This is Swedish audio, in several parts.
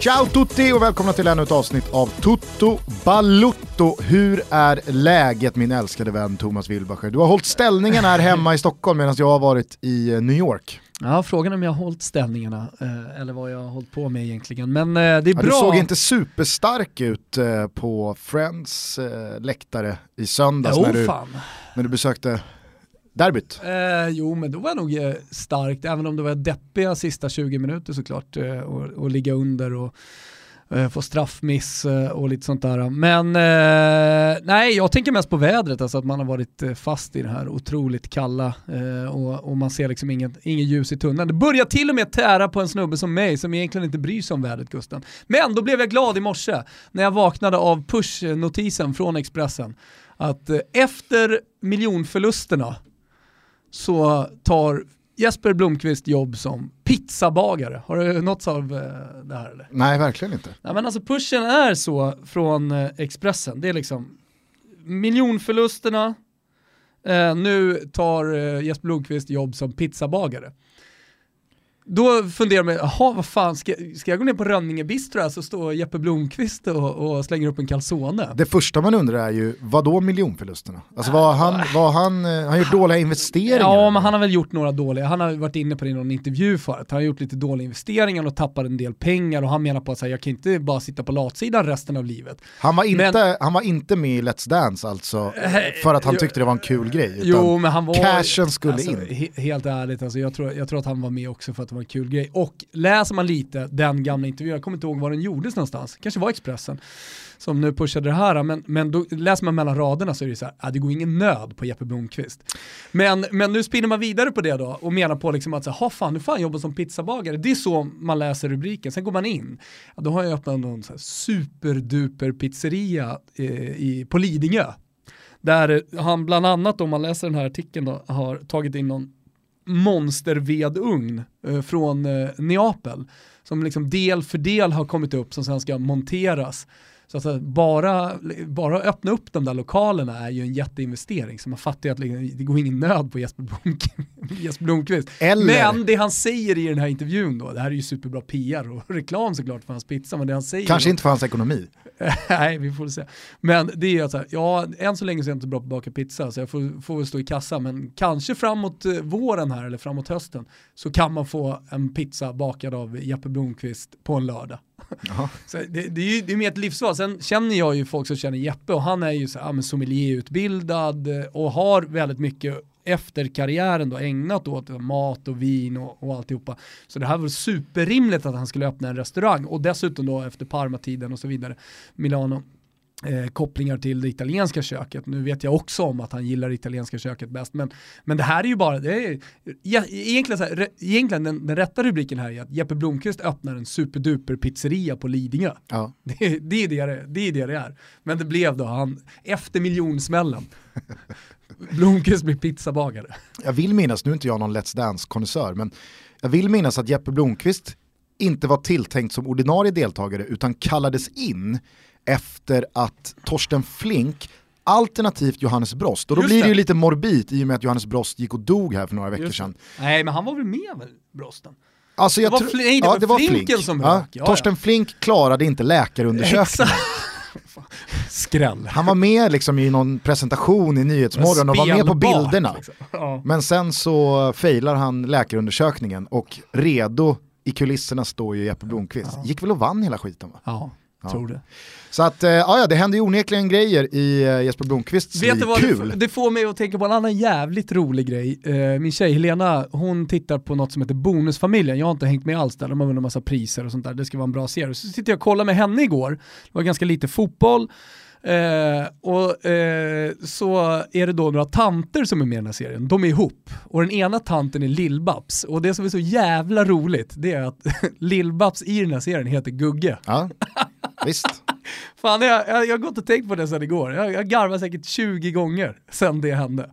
Ciao tutti och välkomna till ännu ett avsnitt av Tutto Balutto. Hur är läget min älskade vän Thomas Wilbacher? Du har hållit ställningen här hemma i Stockholm medan jag har varit i eh, New York. Ja, frågan är om jag har hållit ställningarna eh, eller vad jag har hållit på med egentligen. Men eh, det är Ja, bra. du såg inte superstark ut på Friends läktare i söndags Jo, när, du, fan. när du besökte derbyt. Eh, jo, men då var jag nog eh, starkt, även om det var deppiga sista 20 minuter såklart, eh, och, och ligga under och eh, få straffmiss eh, och lite sånt där. Men eh, nej, jag tänker mest på vädret, alltså att man har varit eh, fast i det här otroligt kalla eh, och, och man ser liksom inget, inget ljus i tunneln. Det börjar till och med tära på en snubbe som mig som egentligen inte bryr sig om vädret Gusten. Men då blev jag glad i morse när jag vaknade av push-notisen från Expressen att eh, efter miljonförlusterna så tar Jesper Blomqvist jobb som pizzabagare. Har du nåtts av eh, det här eller? Nej, verkligen inte. Ja, men alltså pushen är så från eh, Expressen. Det är liksom miljonförlusterna, eh, nu tar Jesper Blomqvist jobb som pizzabagare. Då funderar man, jaha vad fan, ska, ska jag gå ner på Rönninge Bistro här så står Jeppe Blomqvist och, och slänger upp en calzone? Det första man undrar är ju, vad då miljonförlusterna? Alltså var han, var han, eh, han gjort dåliga investeringar? Ja, men han har väl gjort några dåliga, han har varit inne på det i någon intervju förut, han har gjort lite dåliga investeringar och tappat en del pengar och han menar på att här, jag kan inte bara sitta på latsidan resten av livet. Han var, inte, Men- han var inte med i Let's Dance alltså, för att han jo- tyckte det var en kul grej. Utan Jo, men han var... cashen skulle alltså, in. he- helt ärligt, alltså, jag, tror, jag tror att han var med också för att det var en kul grej. Och läser man lite den gamla intervjun, jag kommer inte ihåg var den gjordes någonstans, kanske var Expressen, som nu pushade det här, men, men då läser man mellan raderna så är det så här, ah, det går ingen nöd på Jeppe Blomqvist. Men, men nu spinner man vidare på det då och menar på liksom att, så här, ha fan, nu får han jobba som pizzabagare. Det är så man läser rubriken, sen går man in, ja, då har jag öppnat någon så här superduper pizzeria eh, i, på Lidingö. Där han bland annat, om man läser den här artikeln, då, har tagit in någon monstervedugn eh, från eh, Neapel. Som liksom del för del har kommit upp som sen ska monteras. Så att eh, bara, bara öppna upp de där lokalerna är ju en jätteinvestering. Så man fattar ju att liksom, det går ingen nöd på Jesper, Blomk Jesper Blomqvist. Eller- Men det han säger i den här intervjun då, det här är ju superbra PR och reklam såklart för hans pizza, men det han säger Kanske då- inte för hans ekonomi. Nej, vi får se. Men det är ju att så här, ja, än så länge så är jag inte bra på att baka pizza så jag får, får väl stå i kassa, men kanske framåt eh, våren här eller framåt hösten så kan man få en pizza bakad av Jeppe Blomqvist på en lördag. Så det, det är ju det är mer ett livsval. Sen känner jag ju folk som känner Jeppe och han är ju så här, ja, sommelierutbildad och har väldigt mycket efter karriären då ägnat åt mat och vin och, och alltihopa. Så det här var superrimligt att han skulle öppna en restaurang och dessutom då efter Parma-tiden och så vidare, Milano. Eh, kopplingar till det italienska köket. Nu vet jag också om att han gillar det italienska köket bäst, men, men det här är ju bara, det är, ja, egentligen, så här, re, egentligen den, den rätta rubriken här är att Jeppe Blomqvist öppnar en superduper pizzeria på Lidingö. Ja. Det, det, är det, det, det är det det är. Men det blev då, han, efter miljonsmällen, Blomqvist blir pizzabagare. Jag vill minnas, nu är inte jag någon Let's Dance-konnässör, men jag vill minnas att Jeppe Blomqvist inte var tilltänkt som ordinarie deltagare utan kallades in efter att Torsten Flink alternativt Johannes Brost, och då Just blir det ju det. lite morbid i och med att Johannes Brost gick och dog här för några veckor Just sedan. Nej, men han var väl med väl, Brosten? Alltså jag Det var Fli- nej, det var Flinken som ja. Ja, Torsten Flink klarade inte läkarundersökningen. Skräll. Han var med liksom i någon presentation i Nyhetsmorgon och var med på bilderna. liksom. Ja. Men sen så failar han läkarundersökningen och redo i kulisserna står ju Jeppe Blomqvist. Gick väl och vann hela skiten va? Ja, tror det. Så att, eh, ja, ja, det händer ju onekligen grejer i eh, Jesper Blomqvists Vet liv. vad, Kul! det, det får mig att tänka på en annan jävligt rolig grej. Eh, min tjej Helena, hon tittar på något som heter Bonusfamiljen. Jag har inte hängt med alls där, de har vunnit massa priser och sånt där. Det ska vara en bra serie. Så sitter jag och kollar med henne igår. Det var ganska lite fotboll. Eh, och eh, så är det då några tanter som är med i den här serien. De är ihop. Och den ena tanten är Lill-Babs. Och det som är så jävla roligt, det är att Lill-Babs i den här serien heter Gugge. Ja, visst. Fan, jag, jag, jag har gått och tänkt på det sedan igår. Jag, jag garvar säkert 20 gånger sedan det hände.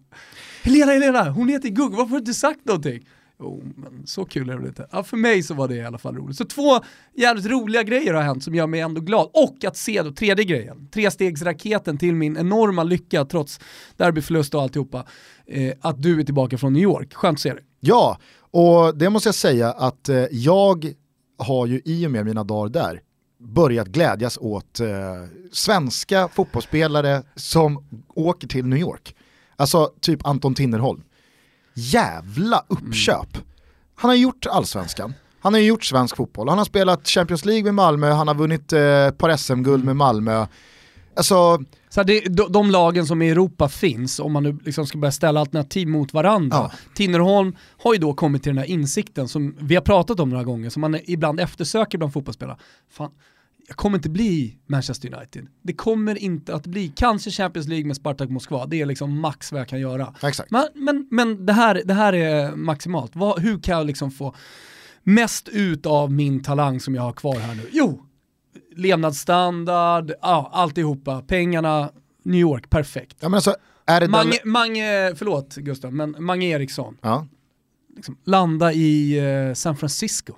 Helena, Helena, hon heter Gugge, varför har du inte sagt någonting? Oh, men så kul är det inte. Ja, för mig så var det i alla fall roligt. Så två jävligt roliga grejer har hänt som gör mig ändå glad. Och att se då, tredje grejen, trestegsraketen till min enorma lycka trots derbyförlust och alltihopa, eh, att du är tillbaka från New York. Skönt att se dig. Ja, och det måste jag säga att eh, jag har ju i och med mina dagar där börjat glädjas åt eh, svenska fotbollsspelare som åker till New York. Alltså typ Anton Tinnerholm. Jävla uppköp. Mm. Han har gjort allsvenskan, han har gjort svensk fotboll, han har spelat Champions League med Malmö, han har vunnit eh, ett par SM-guld mm. med Malmö. Alltså, så det, de, de, lagen som i Europa finns, om man nu liksom ska börja ställa alternativ mot varandra. Ja. Tinnerholm har ju då kommit till den här insikten som vi har pratat om några gånger, som man ibland eftersöker bland fotbollsspelare. Fan, jag kommer inte bli Manchester United. Det kommer inte att bli, kanske Champions League med Spartak Moskva, det är liksom max vad jag kan göra. Exakt. Men, men, men det, här, det här är maximalt. Vad, hur kan jag liksom få mest ut av min talang som jag har kvar här nu? Jo, levnadsstandard, ja, alltihopa, pengarna, New York, perfekt. Ja, men alltså, är det Mange, Mange, förlåt Gustav, men Mange Eriksson. Ja. Liksom, landa i eh, San Francisco.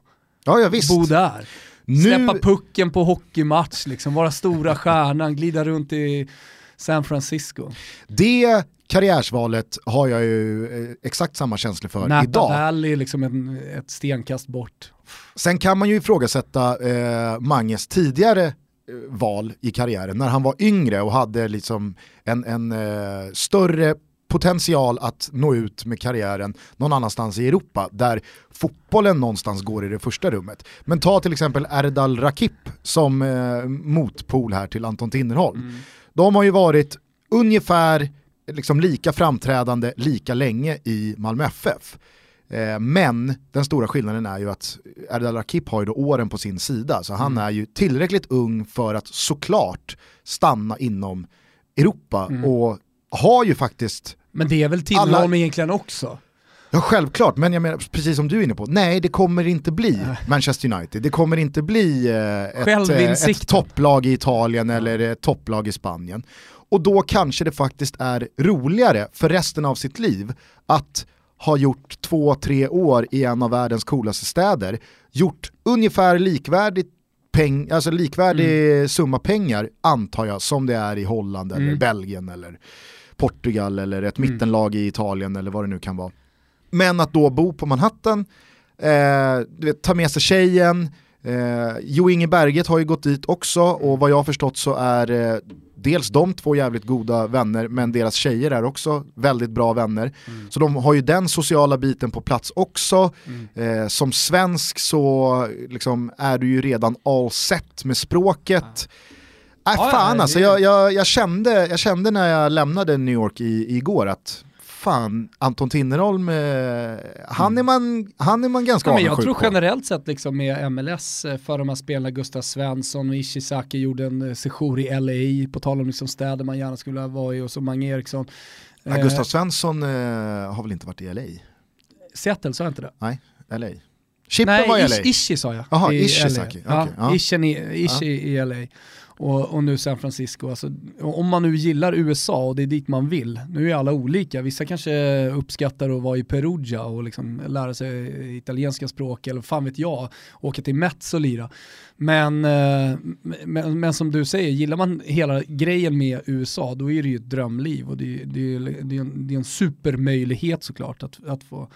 Ja, ja visst. Bo där. Nu... Släppa pucken på hockeymatch, liksom, vara stora stjärnan, glida runt i San Francisco. Det karriärsvalet har jag ju eh, exakt samma känslor för Napa idag. Valley liksom en, ett stenkast bort. Sen kan man ju ifrågasätta eh, Manges tidigare eh, val i karriären när han var yngre och hade liksom en, en eh, större potential att nå ut med karriären någon annanstans i Europa där fotbollen någonstans går i det första rummet. Men ta till exempel Erdal Rakip som eh, motpol här till Anton Tinnerholm. Mm. De har ju varit ungefär liksom lika framträdande lika länge i Malmö FF. Eh, men den stora skillnaden är ju att Erdal Rakip har ju då åren på sin sida, så han mm. är ju tillräckligt ung för att såklart stanna inom Europa mm. och har ju faktiskt men det är väl Tinnerholm alla... egentligen också? Ja självklart, men jag menar precis som du är inne på, nej det kommer inte bli Manchester United, det kommer inte bli eh, ett, eh, ett topplag i Italien eller ett topplag i Spanien. Och då kanske det faktiskt är roligare för resten av sitt liv att ha gjort två, tre år i en av världens coolaste städer, gjort ungefär likvärdigt peng, alltså likvärdig mm. summa pengar antar jag som det är i Holland eller mm. Belgien eller Portugal eller ett mm. mittenlag i Italien eller vad det nu kan vara. Men att då bo på Manhattan, eh, du vet, ta med sig tjejen, eh, Jo Inge Berget har ju gått dit också och vad jag har förstått så är eh, dels de två jävligt goda vänner men deras tjejer är också väldigt bra vänner. Mm. Så de har ju den sociala biten på plats också. Mm. Eh, som svensk så liksom, är du ju redan all set med språket. Ja Nej ja, fan ja, alltså, jag, jag, jag, kände, jag kände när jag lämnade New York i, igår att fan, Anton Tinnerholm, eh, han, är man, han är man ganska ja, men Jag tror på. generellt sett liksom med MLS, eh, för de här spelarna Gustav Svensson och Ishizaki gjorde en eh, sejour i LA, på tal om liksom städer man gärna skulle vara i, och så Mange Eriksson. Ja, eh, Gustav Svensson eh, har väl inte varit i LA? Seattle, sa jag inte det? Nej, LA. Chippen Nej, var i LA. Ishi sa jag. Jaha, Ishizaki. Okay, ja, ja. Ishin i, Ishi i LA och, och nu San Francisco. Alltså, om man nu gillar USA och det är dit man vill, nu är alla olika, vissa kanske uppskattar att vara i Perugia och liksom lära sig italienska språk eller fan vet jag, åka till Mets och lira. Men, eh, men, men, som du säger, gillar man hela grejen med USA då är det ju ett drömliv och det, det, det, är, en, det är en supermöjlighet såklart att, att få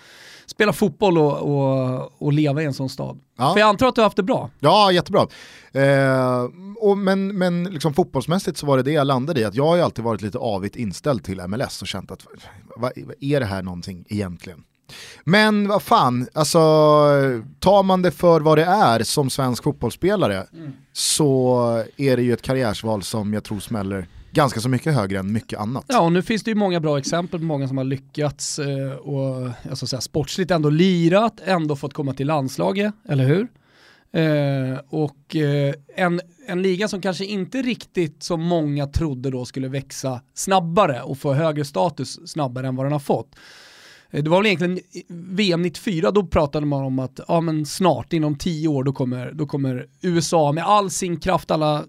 spela fotboll och, och, och leva i en sån stad. Ja. För jag antar att du har haft det bra? Ja, jättebra. Eh, och men men liksom fotbollsmässigt så var det det jag landade i, att jag har ju alltid varit lite avigt inställd till MLS och känt att vad, är det här någonting egentligen? Men vad fan, alltså tar man det för vad det är som svensk fotbollsspelare mm. så är det ju ett karriärsval som jag tror smäller ganska så mycket högre än mycket annat. Ja, och nu finns det ju många bra exempel på många som har lyckats eh, och alltså, säga, sportsligt ändå lirat, ändå fått komma till landslaget, eller hur? Eh, och eh, en, en liga som kanske inte riktigt som många trodde då skulle växa snabbare och få högre status snabbare än vad den har fått. Eh, det var väl egentligen VM 94, då pratade man om att ja, men snart, inom tio år, då kommer, då kommer USA med all sin kraft, alla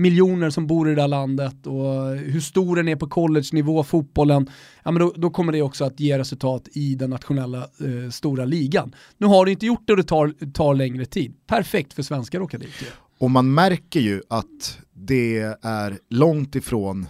miljoner som bor i det här landet och hur stor den är på college-nivå, fotbollen, ja, men då, då, kommer det också att ge resultat i den nationella eh, stora ligan. Nu har det inte gjort det och det tar, tar längre tid. Perfekt för svenskar att åka dit. Och man märker ju att det är långt ifrån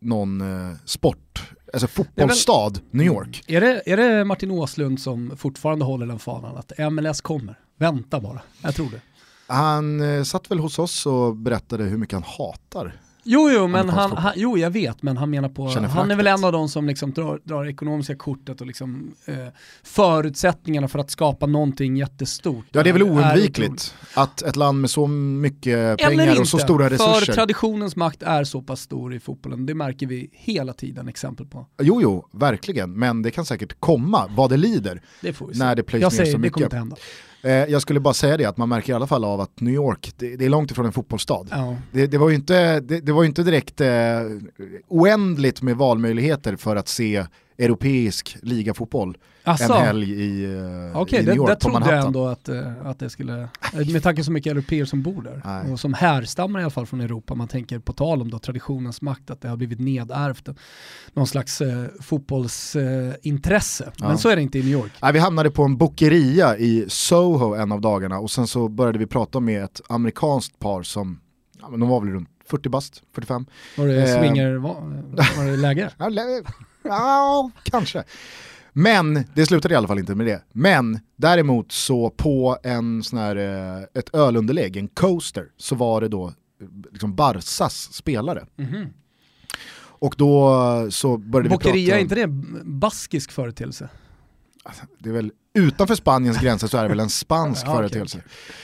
någon eh, sport, alltså fotbollsstad, väl, New York. Är det, är det Martin Åslund som fortfarande håller den fanan att MLS kommer? Vänta bara, jag tror det. Han eh, satt väl hos oss och berättade hur mycket han hatar Jo, jo, men han, han, jo, jag vet, men han menar på, han är väl en av de som liksom drar, drar ekonomiska kortet och liksom, eh, förutsättningarna för att skapa någonting jättestort. Ja, det är väl oundvikligt är att ett land med så mycket pengar och så stora resurser. för traditionens makt är så pass stor i fotbollen, det märker vi hela tiden exempel på. Jo, jo, verkligen, men det kan säkert komma vad det lider. Det får vi se. När det plöjs jag säger, så mycket. det kommer inte hända. Eh, jag skulle bara säga det att man märker i alla fall av att New York, det, det är långt ifrån en fotbollsstad. Ja. Det, det, var ju inte, det, det var inte direkt eh, oändligt med valmöjligheter för att se europeisk ligafotboll Asså. en helg i, uh, okay, i New York det, det på Manhattan. jag ändå att, uh, att det skulle, eh, med tanke på så mycket europeer som bor där Nej. och som härstammar i alla fall från Europa, man tänker på tal om då traditionens makt, att det har blivit nedärvt någon slags uh, fotbollsintresse. Ja. Men så är det inte i New York. Nej, vi hamnade på en bokeria i Soho en av dagarna och sen så började vi prata med ett amerikanskt par som, ja, men de var väl runt 40 bast, 45. Var det swinger, var, var det läge? ja, kanske. Men det slutade i alla fall inte med det. Men däremot så på en sån här, eh, ett ölunderlägg, en coaster, så var det då liksom Barsas spelare. Mm -hmm. Och då så började Bokeria, vi prata... är inte det en baskisk företeelse? Alltså, det är väl, utanför Spaniens gränser så är det väl en spansk ja, företeelse. Okay, okay.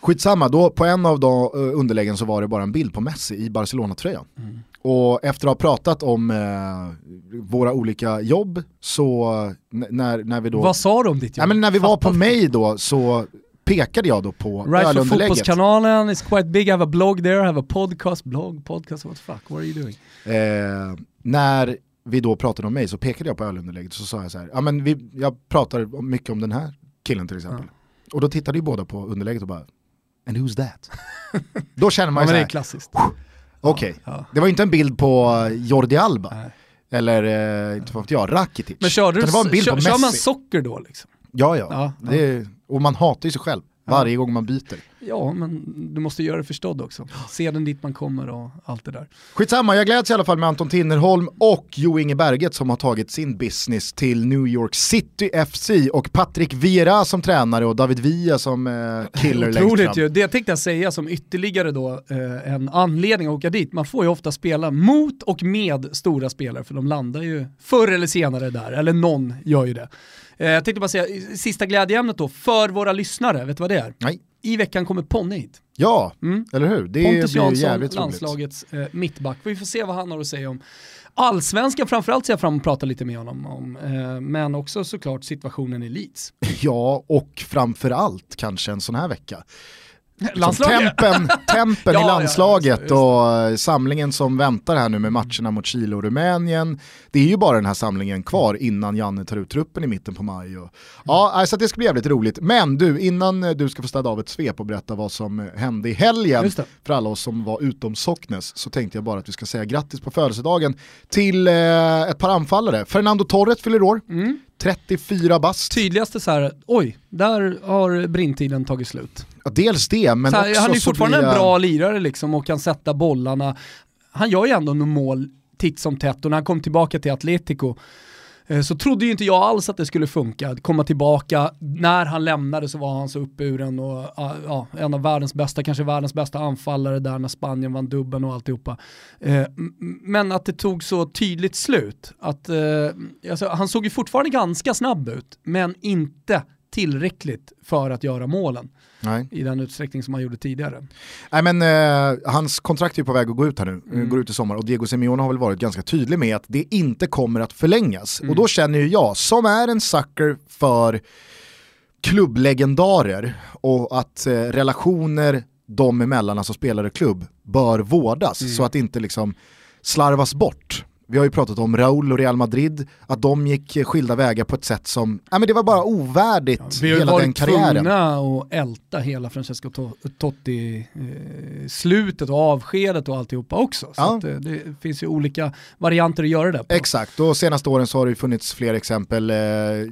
Skitsamma, då på en av de eh, underläggen så var det bara en bild på Messi i Barcelona-tröjan. Mm. Och efter att ha pratat om eh, våra olika jobb så när, när vi då... Vad sa du om ditt jobb? Ja, men när vi var på mig då så pekade jag då på right ölunderlägget. Fotbollskanalen is quite big, I have a blog there, I have a podcast, blog, podcast, what the fuck, what are you doing? Eh, när vi då pratade om mig så pekade jag på ölunderlägget och så sa jag så här, ja men vi, jag pratar mycket om den här killen till exempel. Ja. Och då tittade ju båda på underlägget och bara, and who's that? då känner man ju ja, så här, det är klassiskt. Okej, okay. ja. det var inte en bild på Jordi Alba. Nej. Eller, eh, inte vet jag, Rakitic. Men körde du, det var en bild kör, på Messi. kör man socker då liksom? Ja, ja. ja, ja. Är, och man hatar ju sig själv varje gång man byter. Ja, men du måste göra det förstådd också. Se den dit man kommer och allt det där. Skitsamma, jag gläds i alla fall med Anton Tinnerholm och Jo Inge Berget som har tagit sin business till New York City FC och Patrik Vieira som tränare och David Villa som eh, killer längst fram. ju, det tänkte jag säga som ytterligare då eh, en anledning att åka dit. Man får ju ofta spela mot och med stora spelare för de landar ju förr eller senare där, eller någon gör ju det. Eh, jag tänkte bara säga, sista glädjeämnet då, för våra lyssnare, vet du vad det är? Nej. I veckan kommer Ponne hit. Ja, mm. eller hur? Det Pontus blir Jansson, jävligt landslagets eh, mittback. Vi får se vad han har att säga om allsvenskan framförallt ser jag fram att prata lite med honom om. Eh, men också såklart situationen i Leeds. Ja, och framförallt kanske en sån här vecka. Landslaget? Tempen, tempen ja, i landslaget ja, och samlingen som väntar här nu med matcherna mot Chile och Rumänien. Det är ju bara den här samlingen kvar innan Janne tar ut truppen i mitten på maj. Och, ja, alltså det ska bli jävligt roligt. Men du, innan du ska få städa av ett svep och berätta vad som hände i helgen för alla oss som var utom Socknes så tänkte jag bara att vi ska säga grattis på födelsedagen till eh, ett par anfallare. Fernando Torres fyller år. Mm. 34 bast. Tydligaste så här, oj, där har brintiden tagit slut. Ja, dels det, men här, också Han är fortfarande jag... en bra lirare liksom och kan sätta bollarna. Han gör ju ändå några mål titt som tätt och när han kom tillbaka till Atletico Eh, så trodde ju inte jag alls att det skulle funka. Komma tillbaka, när han lämnade så var han så uppburen och ja, en av världens bästa, kanske världens bästa anfallare där när Spanien vann dubben och alltihopa. Eh, men att det tog så tydligt slut. Att, eh, alltså, han såg ju fortfarande ganska snabb ut, men inte tillräckligt för att göra målen. Nej. i den utsträckning som han gjorde tidigare. Nej men eh, hans kontrakt är på väg att gå ut här nu, mm. går ut i sommar och Diego Simeone har väl varit ganska tydlig med att det inte kommer att förlängas. Mm. Och då känner ju jag, som är en sucker för klubblegendarer och att eh, relationer dem emellan, alltså spelare klubb, bör vårdas mm. så att det inte liksom slarvas bort Vi har ju pratat om Raúl och Real Madrid, att de gick skilda vägar på ett sätt som, ja men det var bara ovärdigt ja, hela den karriären. Vi har varit tvungna att älta hela Francesco Totti eh, slutet och avskedet och alltihopa också. Så ja. att, eh, det finns ju olika varianter att göra det på. Exakt, och senaste åren så har det ju funnits fler exempel. Eh,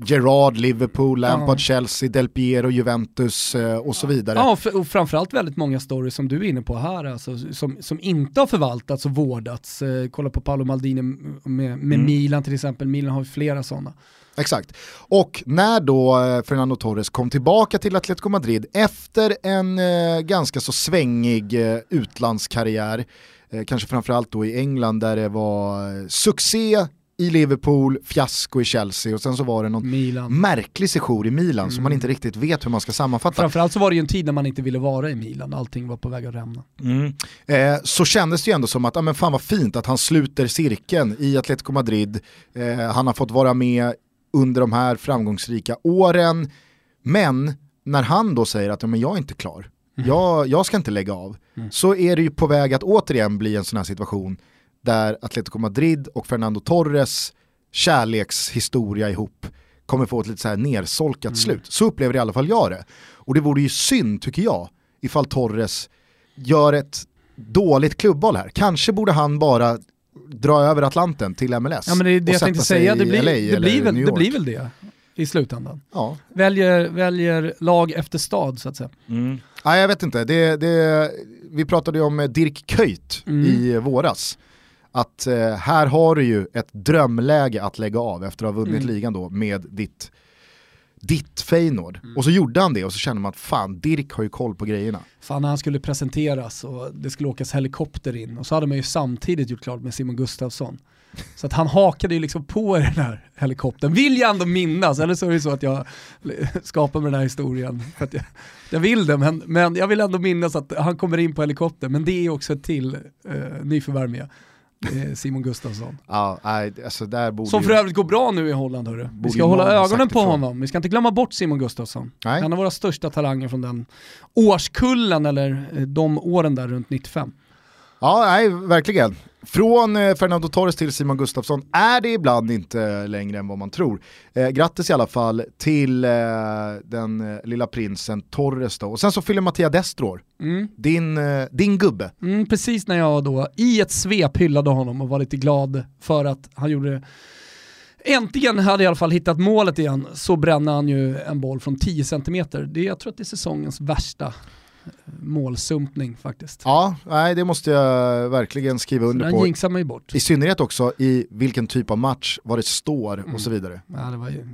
Gerard, Liverpool, Lampard, ja. Chelsea, Del Piero, Juventus eh, och så vidare. Ja, och framförallt väldigt många stories som du är inne på här, alltså, som, som inte har förvaltats och vårdats. Eh, kolla på Paolo Maldini med, med mm. Milan till exempel, Milan har ju flera sådana. Exakt. Och när då eh, Fernando Torres kom tillbaka till Atletico Madrid efter en eh, ganska så svängig eh, utlandskarriär, eh, kanske framförallt då i England där det var eh, succé i Liverpool, fiasko i Chelsea och sen så var det någon Milan. märklig sejour i Milan mm. som man inte riktigt vet hur man ska sammanfatta. Framförallt så var det ju en tid när man inte ville vara i Milan, allting var på väg att rämna. Mm. Eh, så kändes det ju ändå som att, ja men fan vad fint att han sluter cirkeln i Atletico Madrid, eh, han har fått vara med under de här framgångsrika åren, men när han då säger att ja, men jag är inte klar, mm. jag, jag ska inte lägga av, mm. så är det ju på väg att återigen bli en sån här situation där Atletico Madrid och Fernando Torres kärlekshistoria ihop kommer få ett lite så här nersolkat mm. slut. Så upplever i alla fall jag det. Och det vore ju synd, tycker jag, ifall Torres gör ett dåligt klubbval här. Kanske borde han bara dra över Atlanten till MLS. Ja men det är det jag tänkte säga, det blir, det, blir väl, det blir väl det i slutändan. Ja. Väljer, väljer lag efter stad så att säga. Mm. Ja, jag vet inte, det, det, vi pratade ju om Dirk Kuyt mm. i våras att eh, här har du ju ett drömläge att lägga av efter att ha vunnit mm. ligan då med ditt, ditt Feyenoord. Mm. Och så gjorde han det och så kände man att fan, Dirk har ju koll på grejerna. Fan när han skulle presenteras och det skulle åkas helikopter in och så hade man ju samtidigt gjort klart med Simon Gustafsson. Så att han hakade ju liksom på den här helikoptern, vill jag ändå minnas, eller så är det så att jag skapar med den här historien. För jag, jag vill det, men, men jag vill ändå minnas att han kommer in på helikoptern, men det är också ett till eh, nyförvärv med. Simon Gustafsson. Ja, alltså där borde Som för övrigt går bra nu i Holland hörru. Vi ska hålla ögonen på honom, vi ska inte glömma bort Simon Gustafsson. Nej. En av våra största talanger från den årskullen eller eh, de åren där runt 95. Ja, nej, verkligen. Från eh, Fernando Torres till Simon Gustafsson är det ibland inte längre än vad man tror. Eh, grattis i alla fall till eh, den eh, lilla prinsen Torres då. Och sen så fyller Mattia Destro år. Mm. Din, eh, din gubbe. Mm, precis när jag då i ett svep hyllade honom och var lite glad för att han gjorde Äntligen hade jag i alla fall hittat målet igen, så bränner han ju en boll från 10 cm. Det, jag tror att det är säsongens värsta målsumpning faktiskt. Ja, nej, det måste jag verkligen skriva under den på. Jinxar man ju bort. I synnerhet också i vilken typ av match, vad det står mm. och så vidare. Ja, det var ju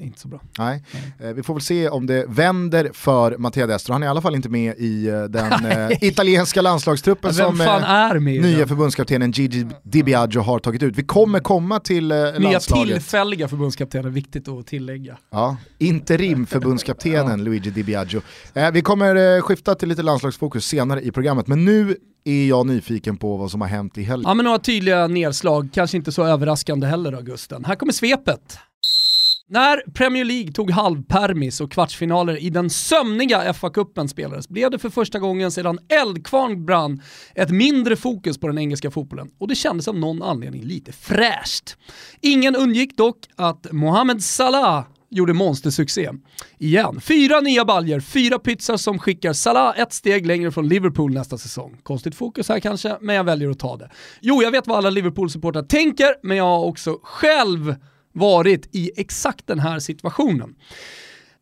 inte så bra. Nej. Eh, vi får väl se om det vänder för Mattia Destro. Han är i alla fall inte med i eh, den eh, italienska landslagstruppen som är med nya den? förbundskaptenen Gigi Di Biagio har tagit ut. Vi kommer komma till eh, Nya landslaget. tillfälliga förbundskaptener, viktigt att tillägga. Ja, interim förbundskaptenen ja. Luigi Di Biagio. Eh, vi kommer eh, skifta till lite landslagsfokus senare i programmet, men nu är jag nyfiken på vad som har hänt i helgen. Ja men några tydliga nedslag, kanske inte så överraskande heller Augusten. Här kommer svepet. När Premier League tog halvpermis och kvartsfinaler i den sömniga FA-cupen spelades blev det för första gången sedan eldkvarn brann ett mindre fokus på den engelska fotbollen och det kändes av någon anledning lite fräscht. Ingen undgick dock att Mohamed Salah gjorde monstersuccé. Igen. Fyra nya baljer, fyra pizzor som skickar Salah ett steg längre från Liverpool nästa säsong. Konstigt fokus här kanske, men jag väljer att ta det. Jo, jag vet vad alla Liverpool-supportrar tänker, men jag har också själv varit i exakt den här situationen.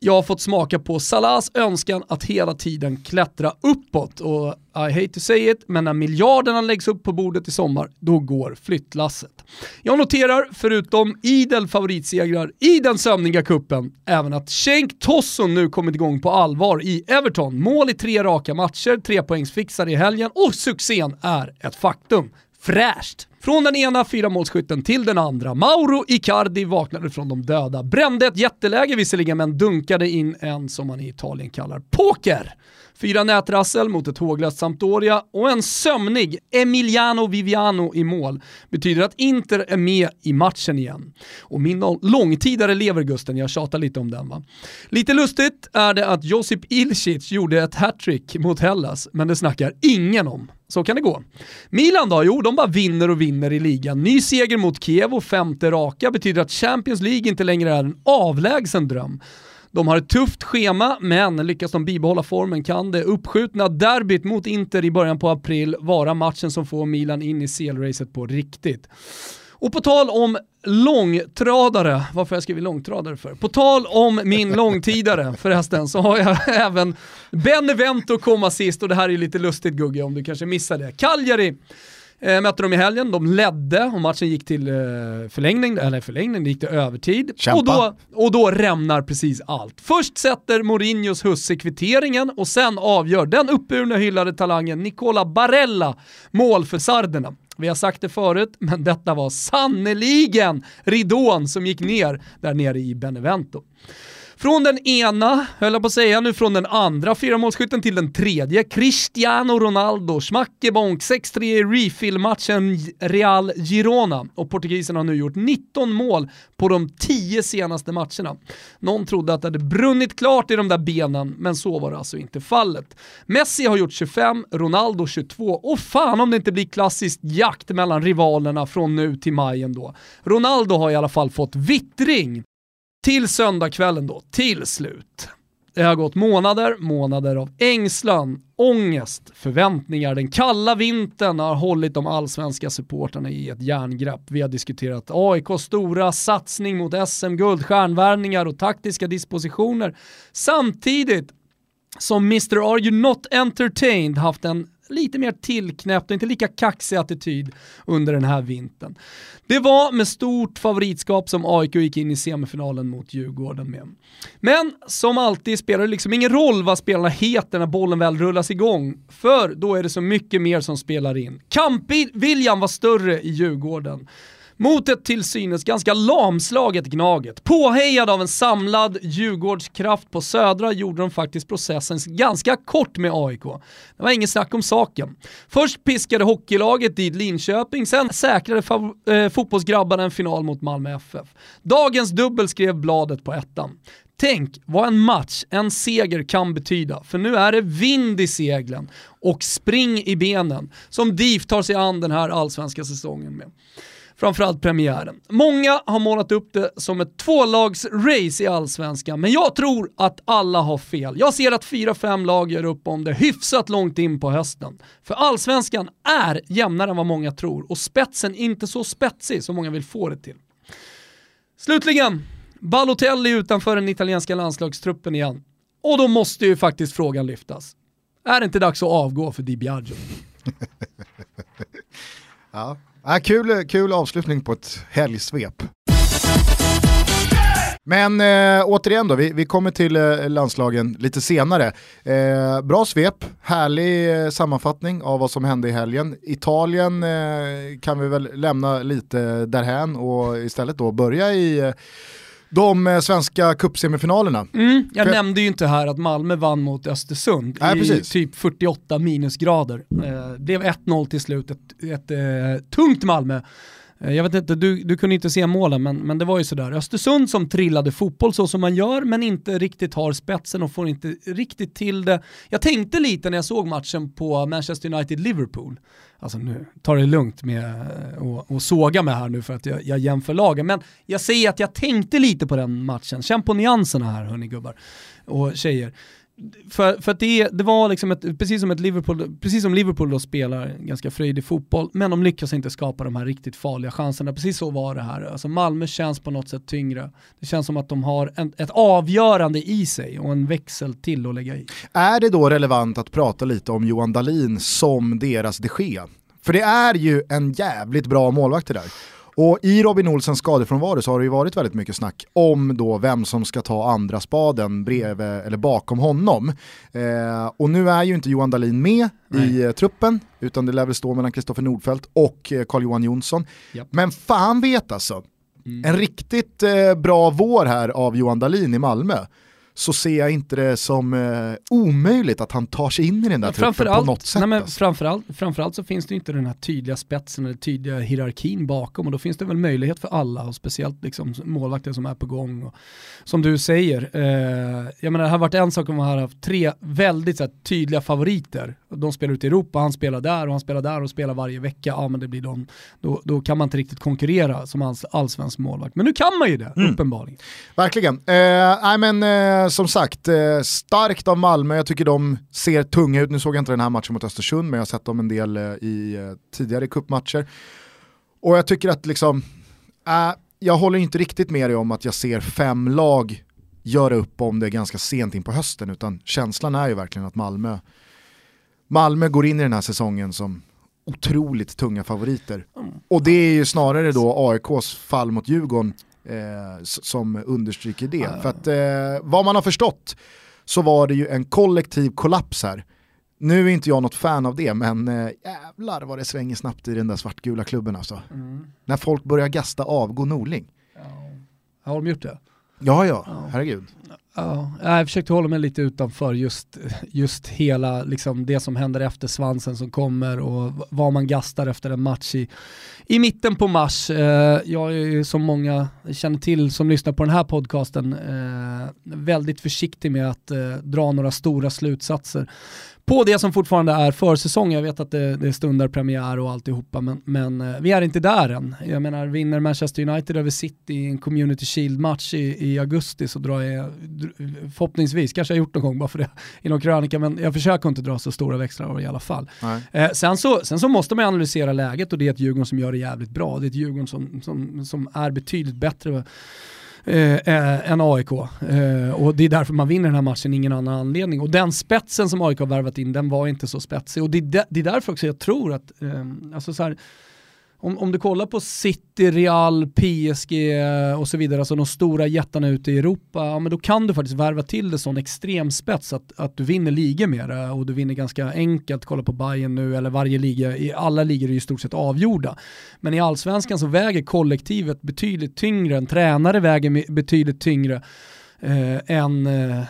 Jag har fått smaka på Salahs önskan att hela tiden klättra uppåt och I hate to say it, men när miljarderna läggs upp på bordet i sommar, då går flyttlasset. Jag noterar, förutom idel favoritsegrar i den sömniga kuppen, även att Cenk Tosson nu kommit igång på allvar i Everton. Mål i tre raka matcher, trepoängsfixare i helgen och succén är ett faktum. Fräscht! Från den ena fyramålsskytten till den andra. Mauro Icardi vaknade från de döda, brände ett jätteläge visserligen, men dunkade in en som man i Italien kallar poker. Fyra nätrassel mot ett håglöst Sampdoria och en sömnig Emiliano Viviano i mål betyder att Inter är med i matchen igen. Och min långtidare Levergusten, jag tjatar lite om den va. Lite lustigt är det att Josip Ilicic gjorde ett hattrick mot Hellas, men det snackar ingen om. Så kan det gå. Milan då? Jo, de bara vinner och vinner vinner i ligan. Ny seger mot Kiev och femte raka betyder att Champions League inte längre är en avlägsen dröm. De har ett tufft schema, men lyckas de bibehålla formen kan det uppskjutna derbyt mot Inter i början på april vara matchen som får Milan in i CL-racet på riktigt. Och på tal om långtradare, varför har jag skrivit långtradare för? På tal om min långtidare förresten så har jag även Benevento komma sist och det här är lite lustigt Gugge om du kanske missade det. Cagliari Eh, mötte de i helgen, de ledde och matchen gick till eh, förlängning, eller förlängning, det gick till övertid. Och då, och då rämnar precis allt. Först sätter Mourinhos husse kvitteringen och sen avgör den uppburna hyllade talangen Nicola Barella mål för sarderna. Vi har sagt det förut, men detta var sannoliken ridån som gick ner där nere i Benevento. Från den ena, höll jag på att säga, nu från den andra fyramålsskytten till den tredje. Cristiano Ronaldo, smackebonk, 6-3 i refill-matchen Real Girona. Och portugisen har nu gjort 19 mål på de 10 senaste matcherna. Någon trodde att det hade brunnit klart i de där benen, men så var det alltså inte fallet. Messi har gjort 25, Ronaldo 22 och fan om det inte blir klassiskt jakt mellan rivalerna från nu till maj ändå. Ronaldo har i alla fall fått vittring till söndagskvällen då, till slut. Det har gått månader, månader av ängslan, ångest, förväntningar. Den kalla vintern har hållit de allsvenska supporterna i ett järngrepp. Vi har diskuterat AIKs stora satsning mot SM-guld, stjärnvärvningar och taktiska dispositioner. Samtidigt som Mr. Are You Not Entertained haft en lite mer tillknäppt och inte lika kaxig attityd under den här vintern. Det var med stort favoritskap som AIK gick in i semifinalen mot Djurgården med. Men som alltid spelar det liksom ingen roll vad spelarna heter när bollen väl rullas igång, för då är det så mycket mer som spelar in. Kampviljan var större i Djurgården. Mot ett till synes ganska lamslaget Gnaget. Påhejad av en samlad Djurgårdskraft på Södra gjorde de faktiskt processen ganska kort med AIK. Det var inget snack om saken. Först piskade hockeylaget dit Linköping, sen säkrade eh, fotbollsgrabbarna en final mot Malmö FF. Dagens dubbel skrev bladet på ettan. Tänk vad en match, en seger kan betyda, för nu är det vind i seglen och spring i benen som DIF tar sig an den här allsvenska säsongen med framförallt premiären. Många har målat upp det som ett tvålagsrace i allsvenskan, men jag tror att alla har fel. Jag ser att fyra, fem lag gör upp om det hyfsat långt in på hösten. För allsvenskan är jämnare än vad många tror och spetsen inte så spetsig som många vill få det till. Slutligen, Balotelli utanför den italienska landslagstruppen igen. Och då måste ju faktiskt frågan lyftas. Är det inte dags att avgå för Di Biagio? ja, Ja, kul, kul avslutning på ett helgsvep. Men eh, återigen då, vi, vi kommer till eh, landslagen lite senare. Eh, bra svep, härlig eh, sammanfattning av vad som hände i helgen. Italien eh, kan vi väl lämna lite därhän och istället då börja i eh, de eh, svenska cupsemifinalerna. Mm, jag För... nämnde ju inte här att Malmö vann mot Östersund Nej, i precis. typ 48 minusgrader. Eh, blev 1-0 till slut, ett, ett eh, tungt Malmö. Eh, jag vet inte, du, du kunde inte se målen, men, men det var ju sådär. Östersund som trillade fotboll så som man gör, men inte riktigt har spetsen och får inte riktigt till det. Jag tänkte lite när jag såg matchen på Manchester United-Liverpool alltså nu ta det lugnt med eh, att såga mig här nu för att jag, jag jämför lagen, men jag säger att jag tänkte lite på den matchen. Känn på nyanserna här hörni gubbar och tjejer. För, för att det, det var liksom ett, precis som, ett Liverpool, precis som Liverpool då spelar ganska fröjdig fotboll, men de lyckas inte skapa de här riktigt farliga chanserna. Precis så var det här. Alltså Malmö känns på något sätt tyngre. Det känns som att de har en, ett avgörande i sig och en växel till att lägga i. Är det då relevant att prata lite om Johan Dahlin som deras de Gea? För det är ju en jävligt bra målvakt det där. Och i Robin Olsens skadefrånvaro så har det ju varit väldigt mycket snack om då vem som ska ta andra spaden bredvid eller bakom honom. Eh, och nu är ju inte Johan Dahlin med Nej. i eh, truppen, utan det lär väl stå mellan Kristoffer Nordfeldt och eh, Carl-Johan Jonsson. Yep. Men fan vet alltså, mm. en riktigt eh, bra vår här av Johan Dahlin i Malmö så ser jag inte det som eh, omöjligt att han tar sig in i den där ja, truppen på något sätt. Nej, men alltså. framförallt, framförallt så finns det inte den här tydliga spetsen eller tydliga hierarkin bakom och då finns det väl möjlighet för alla och speciellt liksom målvakter som är på gång. Och, som du säger, eh, jag menar det har varit en sak om man hade haft tre väldigt här, tydliga favoriter. De spelar ute i Europa, han spelar där och han spelar där och spelar varje vecka. Ja men det blir de, då, då kan man inte riktigt konkurrera som alls, allsvensk målvakt. Men nu kan man ju det, mm. uppenbarligen. Verkligen. Eh, nej men eh, som sagt, eh, starkt av Malmö. Jag tycker de ser tunga ut. Nu såg jag inte den här matchen mot Östersund, men jag har sett dem en del eh, i eh, tidigare kuppmatcher. Och jag tycker att liksom, äh, jag håller inte riktigt med dig om att jag ser fem lag göra upp om det ganska sent in på hösten, utan känslan är ju verkligen att Malmö, Malmö går in i den här säsongen som otroligt tunga favoriter. Mm. Och det är ju snarare då AIKs fall mot Djurgården eh, som understryker det. Mm. För att eh, vad man har förstått så var det ju en kollektiv kollaps här. Nu är inte jag något fan av det, men eh, jävlar vad det svänger snabbt i den där svartgula klubben alltså. Mm. När folk börjar gasta avgå Norling. Ja. Har de gjort det? Ja, ja, ja. herregud. Ja, jag försökte hålla mig lite utanför just, just hela liksom, det som händer efter svansen som kommer och vad man gastar efter en match i, i mitten på mars. Eh, jag är som många känner till som lyssnar på den här podcasten eh, väldigt försiktig med att eh, dra några stora slutsatser på det som fortfarande är försäsong. Jag vet att det, det stundar premiär och alltihopa, men, men eh, vi är inte där än. Jag menar, vinner Manchester United över City i en Community Shield-match i, i, augusti så drar jag, förhoppningsvis, kanske jag gjort någon gång bara för det i någon krönika, men jag försöker inte dra så stora växlar av det i alla fall. Eh, sen, så, sen så måste man analysera läget och det är ett Djurgården som gör det jävligt bra. Det är ett Djurgården som, som, som är betydligt bättre eh, eh än AIK. Eh, och det är därför man vinner den här matchen, ingen annan anledning. Och den spetsen som AIK har värvat in, den var inte så spetsig. Och det, det är därför också jag tror att, eh, alltså så här, om, om du kollar på City, Real, PSG eh, och så vidare, alltså de stora jättarna ute i Europa, ja, men då kan du faktiskt värva till det sån extremspets att, att du vinner ligor med det eh, och du vinner ganska enkelt, kolla på Bayern nu eller varje liga, i alla ligor är ju i stort sett avgjorda. Men i allsvenskan så väger kollektivet betydligt tyngre, en tränare väger betydligt tyngre eh, än eh,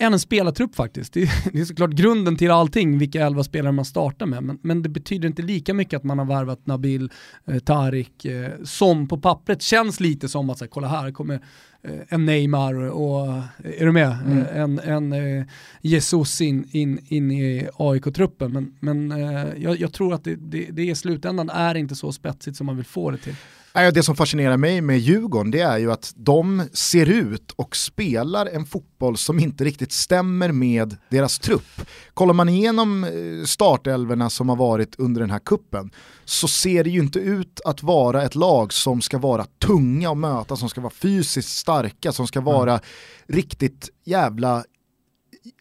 än en spelartrupp faktiskt. Det är, det är såklart grunden till allting, vilka elva spelare man startar med. Men, men, det betyder inte lika mycket att man har värvat Nabil, eh, Tarik, eh, som på pappret känns lite som att, så här, kolla här kommer eh, en Neymar och, är du med? Mm. Eh, en, en eh, Jesus in, in, in i AIK-truppen. Men, men eh, jag, jag, tror att det, det, det i slutändan är inte så spetsigt som man vill få det till. Det som fascinerar mig med Djurgården det är ju att de ser ut och spelar en fotboll som inte riktigt stämmer med deras trupp. Kollar man igenom eh, startelverna som har varit under den här kuppen så ser det ju inte ut att vara ett lag som ska vara tunga att möta, som ska vara fysiskt starka, som ska vara mm. riktigt jävla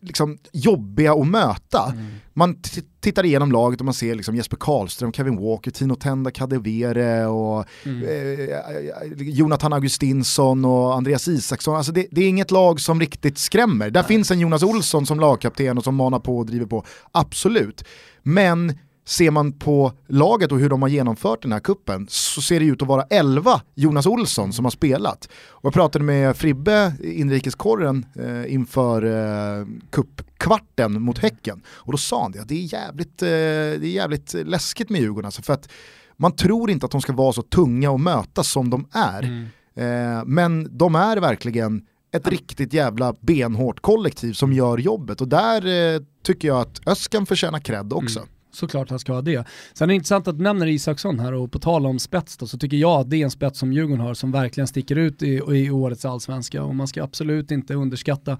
liksom, jobbiga att möta. Mm. Man tittar igenom laget och man ser liksom Jesper Karlström, Kevin Walker, Tino Tenda Kadewere och mm. eh, Jonathan Augustinsson och Andreas Isaksson. Alltså det, det, är inget lag som riktigt skrämmer. Där Nej. finns en Jonas Olsson som lagkapten och som manar på och driver på, absolut. Men ser man på laget och hur de har genomfört den här kuppen så ser det ut att vara 11 Jonas Olsson som har spelat. Och jag pratade med Fribbe, inrikeskorren, eh, inför eh, kuppkvarten mot Häcken. Och då sa han det, det är jävligt, eh, det är jävligt läskigt med Djurgården. Alltså för att man tror inte att de ska vara så tunga att möta som de är. Mm. Eh, men de är verkligen ett riktigt jävla benhårt kollektiv som gör jobbet och där eh, tycker jag att Öskan förtjänar cred också. Mm såklart han ska ha det. Sen är det intressant att du nämner Isaksson här och på tal om spets då, så tycker jag att det är en spets som Djurgården har som verkligen sticker ut i, i årets allsvenska och man ska absolut inte underskatta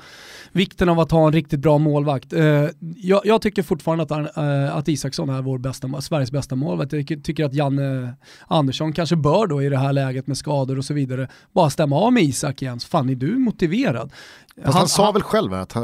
vikten av att ha en riktigt bra målvakt. Uh, jag, jag, tycker fortfarande att, uh, att Isaksson är vår bästa, Sveriges bästa målvakt. Jag tycker att Janne Andersson kanske bör då i det här läget med skador och så vidare bara stämma av med Isak igen, så fan är du motiverad? han, han sa han, väl själv att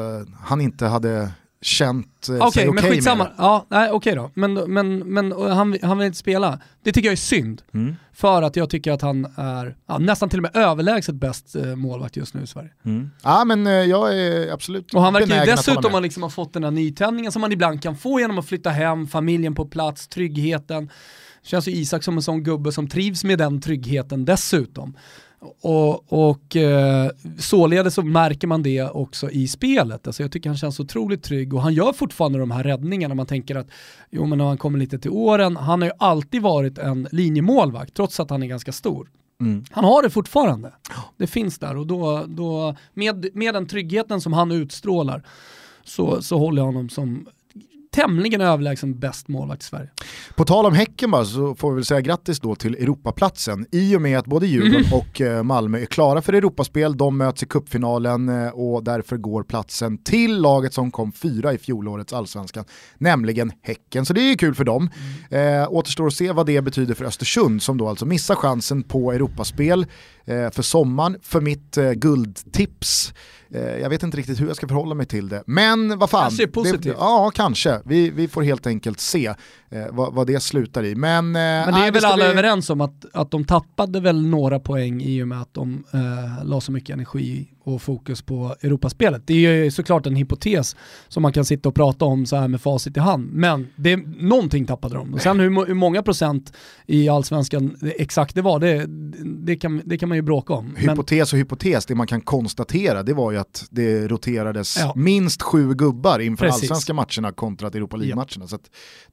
han inte hade känt eh, okay, sig okej okay men skitsamma. med det. Ja, okej okay då. Men, men, men han, han vill inte spela. Det tycker jag är synd. Mm. För att jag tycker att han är ja, nästan till och med överlägset bäst eh, målvakt just nu i Sverige. Mm. Ja men eh, jag är absolut Och han verkar ju dessutom ha liksom fått den här nytändningen som man ibland kan få genom att flytta hem, familjen på plats, tryggheten Känns ju Isak som en sån gubbe som trivs med den tryggheten dessutom. Och, och eh, således så märker man det också i spelet. Alltså jag tycker han känns otroligt trygg och han gör fortfarande de här räddningarna. Man tänker att, jo men när han kommer lite till åren, han har ju alltid varit en linjemålvakt trots att han är ganska stor. Mm. Han har det fortfarande. Det finns där och då, då med, med den tryggheten som han utstrålar så, så håller jag honom som tämligen överlägsen bäst målvakt i Sverige. På tal om Häcken bara så får vi väl säga grattis då till Europaplatsen. I och med att både Djurgården mm. och eh, Malmö är klara för Europaspel, de möts i kuppfinalen eh, och därför går platsen till laget som kom fyra i fjolårets allsvenskan, nämligen Häcken. Så det är ju kul för dem. Mm. Eh, återstår att se vad det betyder för Östersund som då alltså missar chansen på Europaspel eh, för sommaren. För mitt eh, guldtips jag vet inte riktigt hur jag ska förhålla mig till det. Men vad fan. Kanske positivt. Det, ja, kanske. Vi, vi får helt enkelt se eh, vad, vad, det slutar i. Men, eh, Men det är väl alla vi... överens om att, att de tappade väl några poäng i och med att de eh, la så mycket energi och fokus på Europaspelet. Det är ju såklart en hypotes som man kan sitta och prata om så här med facit i hand. Men det, någonting tappade de. Och sen hur, hur många procent i allsvenskan exakt det var, det, det, kan, det kan man ju bråka om. Hypotes och hypotes, det man kan konstatera det var ju att det roterades ja. minst sju gubbar inför Precis. allsvenska matcherna kontra Europa League-matcherna. Ja. Så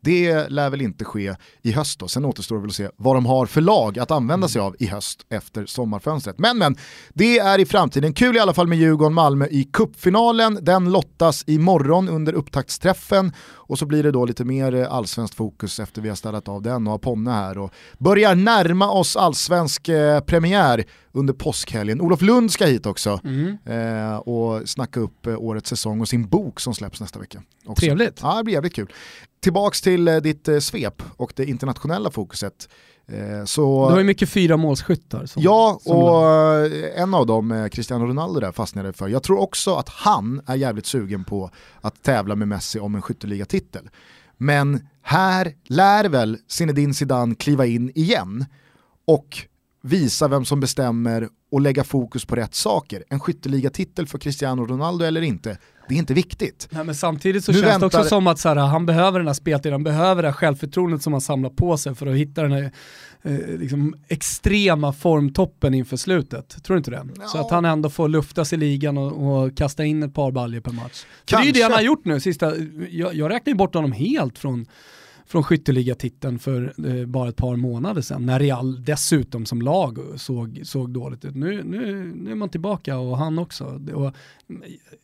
det lär väl inte ske i höst då. Sen återstår det väl att se vad de har för lag att använda sig av i höst efter sommarfönstret. Men men, det är i framtiden. Kul alla fall med Djurgården-Malmö i kuppfinalen. Den lottas imorgon under upptaktsträffen och så blir det då lite mer eh, allsvenskt fokus efter vi har ställt av den och har Ponne här och börjar närma oss allsvensk eh, premiär under påskhelgen. Olof Lund ska hit också mm. eh, och snacka upp eh, årets säsong och sin bok som släpps nästa vecka. Också. Trevligt. Ja, det blir jävligt kul. Tillbaks till ditt eh, svep och det internationella fokuset. Eh, så, du har ju mycket fyra målskyttar. Som, ja, som och lag. en av dem, Cristiano Ronaldo där, fastnade för. Jag tror också att han är jävligt sugen på att tävla med Messi om en skytteligatitel. Men här lär väl Zinedine Zidane kliva in igen och visa vem som bestämmer och lägga fokus på rätt saker. En skytteligatitel för Cristiano Ronaldo eller inte, det är inte viktigt. Nej, men samtidigt så nu känns väntar... det också som att så här, han behöver den här speltiden, han behöver det här självförtroendet som han samlar på sig för att hitta den här eh, liksom extrema formtoppen inför slutet. Tror du inte det? Ja. Så att han ändå får luftas i ligan och, och kasta in ett par baljer per match. Det är ju det han har gjort nu, sista, jag, jag räknar ju bort honom helt från från skytteligatiteln för eh, bara ett par månader sedan när Real dessutom som lag såg, såg dåligt ut. Nu, nu, nu är man tillbaka och han också. Och,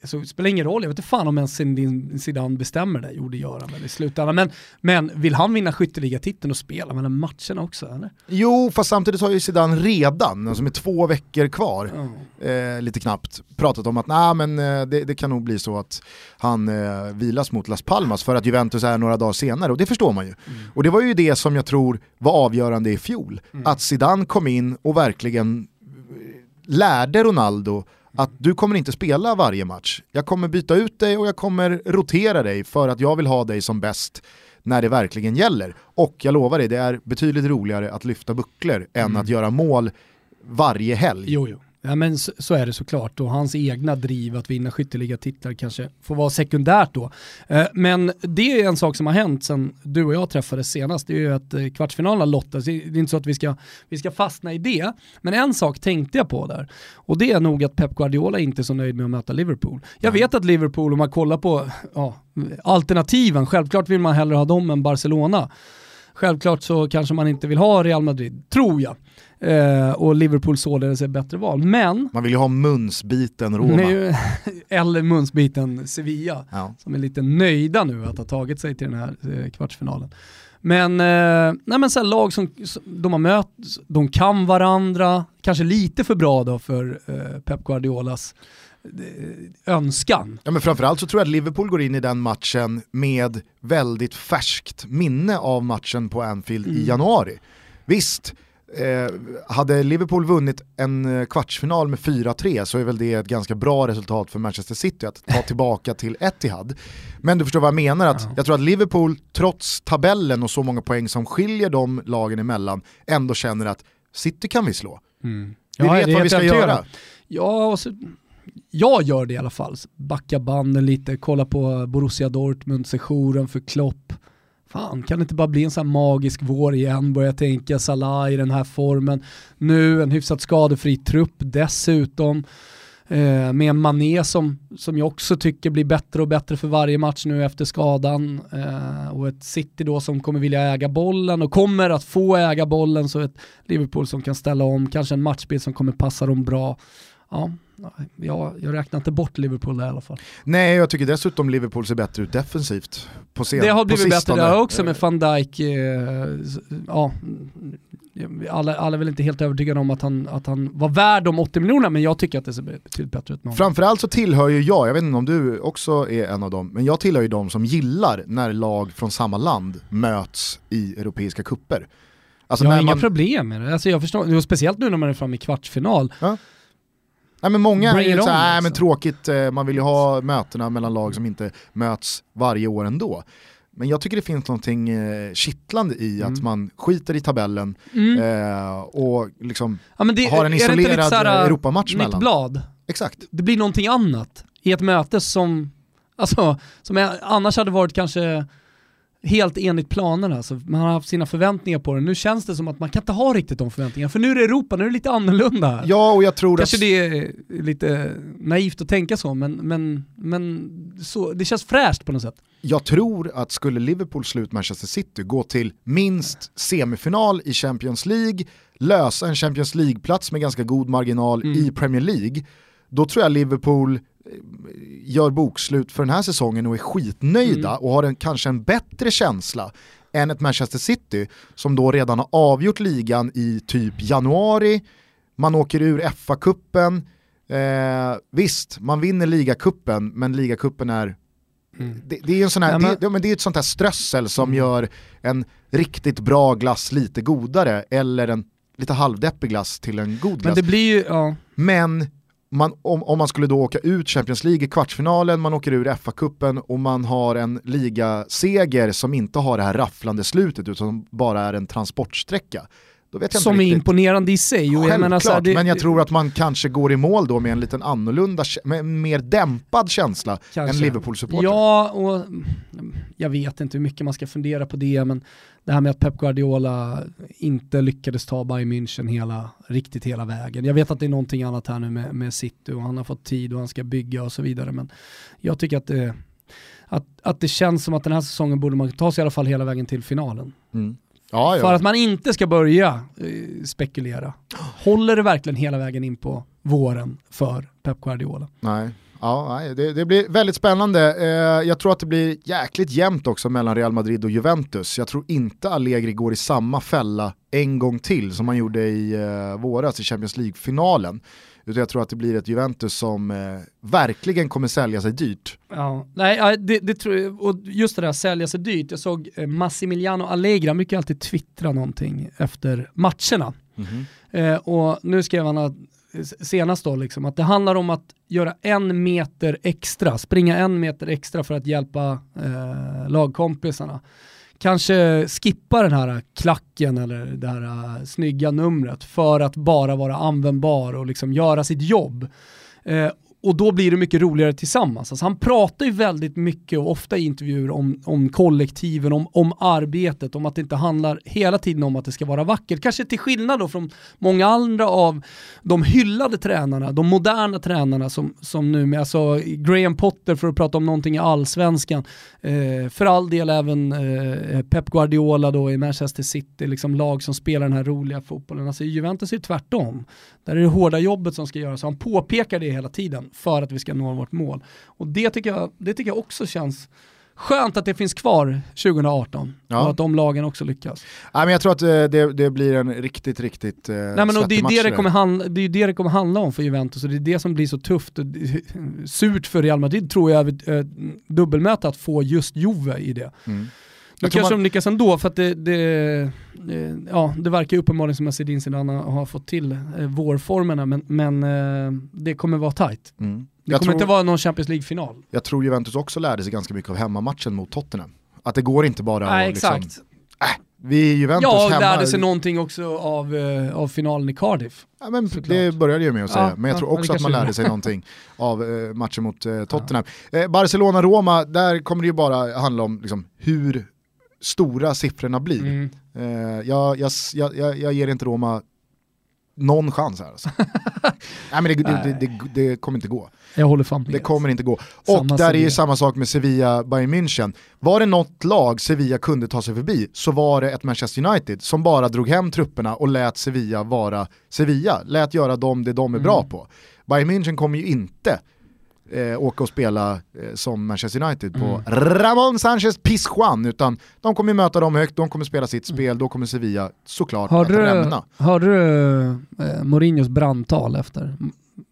alltså, det spelar ingen roll, jag vet inte fan om ens Zidane bestämmer det, jo det gör han väl i slutändan. Men, men vill han vinna skytteligatiteln och spela mellan matcherna också eller? Jo, fast samtidigt har ju Zidane redan, alltså med två veckor kvar, mm. eh, lite knappt, pratat om att nah, men, eh, det, det, kan nog bli så att han eh, vilas mot Las Palmas för att Juventus är några dagar senare och det förstår man ju. Mm. Och det var ju det som jag tror var avgörande i fjol, mm. att Zidane kom in och verkligen lärde Ronaldo att du kommer inte spela varje match. Jag kommer byta ut dig och jag kommer rotera dig för att jag vill ha dig som bäst när det verkligen gäller. Och jag lovar dig, det är betydligt roligare att lyfta bucklor än mm. att göra mål varje helg. Jo, jo. Ja men så, så, är det såklart och hans egna driv att vinna skytteligatitlar kanske får vara sekundärt då. Eh, men det är en sak som har hänt sen du och jag träffades senast, det är ju att eh, kvartsfinalerna lottas, det är inte så att vi ska, vi ska fastna i det. Men en sak tänkte jag på där och det är nog att Pep Guardiola inte är så nöjd med att möta Liverpool. Jag vet att Liverpool, om man kollar på ja, alternativen, självklart vill man hellre ha dem än Barcelona. Självklart så kanske man inte vill ha Real Madrid, tror jag. Eh, och Liverpool således är bättre val. Men... Man vill ju ha munsbiten Roma. Nej, eller munsbiten Sevilla, ja. som är lite nöjda nu att ha tagit sig till den här eh, kvartsfinalen. Men, eh, nej men så lag som, de har mött, de kan varandra, kanske lite för bra då för eh, Pep Guardiolas eh, önskan. Ja, men framförallt så tror jag att Liverpool går in i den matchen med väldigt färskt minne av matchen på Anfield mm. i januari. Visst, Eh, hade Liverpool vunnit en eh, kvartsfinal med 4-3 så är väl det ett ganska bra resultat för Manchester City att ta tillbaka till Etihad. Men du förstår vad jag menar, att jag tror att Liverpool trots tabellen och så många poäng som skiljer de lagen emellan ändå känner att City kan vi slå. Mm. Vi ja, vet vad vi ska göra. Ja, så, jag gör det i alla fall. Backa banden lite, kolla på Borussia Dortmund, sessionen för Klopp fan kan det inte bara bli en sån här magisk vår igen, börja tänka Salah i den här formen. Nu en hyfsat skadefri trupp dessutom. Eh, med en Mané som, som jag också tycker blir bättre och bättre för varje match nu efter skadan. Eh, och ett City då som kommer vilja äga bollen och kommer att få äga bollen. Så ett Liverpool som kan ställa om, kanske en matchbild som kommer passa dem bra. Ja, jag, jag räknar inte bort Liverpool där i alla fall. Nej, jag tycker dessutom Liverpool ser bättre ut defensivt. På sen, det har blivit bättre där också med van Dijk. Eh, ja, alla, alla är väl inte helt övertygade om att han, att han var värd de 80 miljonerna, men jag tycker att det ser betydligt bättre ut. Framförallt så tillhör ju jag, jag vet inte om du också är en av dem, men jag tillhör ju de som gillar när lag från samma land möts i europeiska kupper. Alltså jag har inga man... problem med det, alltså jag förstår, speciellt nu när man är framme i kvartsfinal. Ja. Nej, men många Bring är såhär, alltså. men tråkigt, eh, man vill ju ha mötena mellan lag som inte möts varje år ändå. Men jag tycker det finns någonting eh, kittlande i mm. att man skiter i tabellen mm. eh, och liksom ja, det, har en isolerad eh, Europamatch mellan. Blad. Exakt. Det blir någonting annat i ett möte som, alltså, som annars hade varit kanske helt enligt planerna. Alltså, man har haft sina förväntningar på det. Nu känns det som att man kan inte ha riktigt de förväntningarna. För nu är det Europa, nu är det lite annorlunda. Ja, och jag tror Kanske att... det är lite naivt att tänka så, men, men, men så, det känns fräscht på något sätt. Jag tror att skulle Liverpool slut Manchester City, gå till minst semifinal i Champions League, lösa en Champions League-plats med ganska god marginal mm. i Premier League, då tror jag Liverpool gör bokslut för den här säsongen och är skitnöjda mm. och har en, kanske en bättre känsla än ett Manchester City som då redan har avgjort ligan i typ januari, man åker ur FA-cupen, eh, visst man vinner ligacupen men ligacupen är Mm. Det, det, är en sån här, ja, men... Det, det är ett sånt här strössel som mm. gör en riktigt bra glass lite godare eller en lite halvdeppig glass till en god glass. Men det blir ju, ja. Men man, om, om man skulle då åka ut Champions League i kvartsfinalen, man åker ur FA-cupen och man har en ligaseger som inte har det här rafflande slutet utan bara är en transportsträcka som är imponerande i sig. Och jag menar så här, det, men jag tror att man kanske går i mål då med en liten annorlunda, med en mer dämpad känsla kanske. än Liverpool-supporter. Ja, och jag vet inte hur mycket man ska fundera på det, men det här med att Pep Guardiola inte lyckades ta Bayern München hela, riktigt hela vägen. Jag vet att det är någonting annat här nu med, med City och han har fått tid och han ska bygga och så vidare, men jag tycker att det, att, att det känns som att den här säsongen borde man ta sig i alla fall hela vägen till finalen. Mm. Ja, ja. För att man inte ska börja eh, spekulera. Håller det verkligen hela vägen in på våren för Pep Guardiola? Nej. Ja, det, det, blir väldigt spännande. Eh, jag tror att det blir jäkligt jämnt också mellan Real Madrid och Juventus. Jag tror inte Allegri går i samma fälla en gång till som han gjorde i eh, våras i Champions League-finalen. Utan jag tror att det blir ett Juventus som eh, verkligen kommer sälja sig dyrt. Ja, nej, det, det tror jag, och just det där sälja sig dyrt. Jag såg eh, Massimiliano Allegri, han brukar alltid twittra någonting efter matcherna. Mm -hmm. eh, och nu skrev han att senast då, liksom, att det handlar om att göra en meter extra, springa en meter extra för att hjälpa eh, lagkompisarna. Kanske skippa den här klacken eller det här äh, snygga numret för att bara vara användbar och liksom göra sitt jobb. Eh, och då blir det mycket roligare tillsammans. Alltså han pratar ju väldigt mycket och ofta i intervjuer om, om kollektiven, om, om arbetet, om att det inte handlar hela tiden om att det ska vara vackert. Kanske till skillnad då från många andra av de hyllade tränarna, de moderna tränarna som, som nu med, alltså Graham Potter för att prata om någonting i allsvenskan, eh, för all del även eh, Pep Guardiola då i Manchester City, liksom lag som spelar den här roliga fotbollen. Alltså i Juventus är det tvärtom. Där är det hårda jobbet som ska göras, han påpekar det hela tiden för att vi ska nå vårt mål. Och det tycker jag, det tycker jag också känns skönt att det finns kvar 2018 ja. och att de lagen också lyckas. Ja, men jag tror att eh, det, det blir en riktigt, riktigt eh, Nej, men och det, är det, det, kommer handla, det är det det kommer handla om för Juventus och det är det som blir så tufft och surt för Real Madrid tror jag, ett dubbelmöte att få just Juve i det. Mm. Nu kanske man... de lyckas ändå för att det, det, ja, det verkar ju uppenbarligen som att Zinedine Zidane har fått till eh, vårformerna men, men eh, det kommer vara tight. Mm. Det jag kommer tror, inte vara någon Champions League-final. Jag tror Juventus också lärde sig ganska mycket av hemmamatchen mot Tottenham. Att det går inte bara Nej, att exakt. Liksom, äh, vi är Juventus ja, hemma. Ja, lärde sig någonting också av, uh, av finalen i Cardiff. Ja, men det började jag med att säga, ja, men jag tror också att man lärde sig någonting av uh, matchen mot uh, Tottenham. Barcelona-Roma, där kommer det ju bara handla om liksom, hur stora siffrorna blir. Mm. Eh, jag, jag, jag, jag ger inte Roma någon chans här. Alltså. Nej men det, det, det, det, kommer inte gå. Jag håller fan med. Det kommer inte gå. Samma och där Sevilla. är ju samma sak med Sevilla Bayern München. Var det något lag Sevilla kunde ta sig förbi så var det ett Manchester United som bara drog hem trupperna och lät Sevilla vara Sevilla. Lät göra dem det de är bra Mm. på. Bayern München kommer ju inte eh, åka och spela eh, som Manchester United på Mm. Ramon Sanchez Pizjuan utan de kommer möta dem högt, de kommer spela sitt spel, då kommer Sevilla såklart Hörde att du, rämna. hörde du eh, Mourinhos brandtal efter,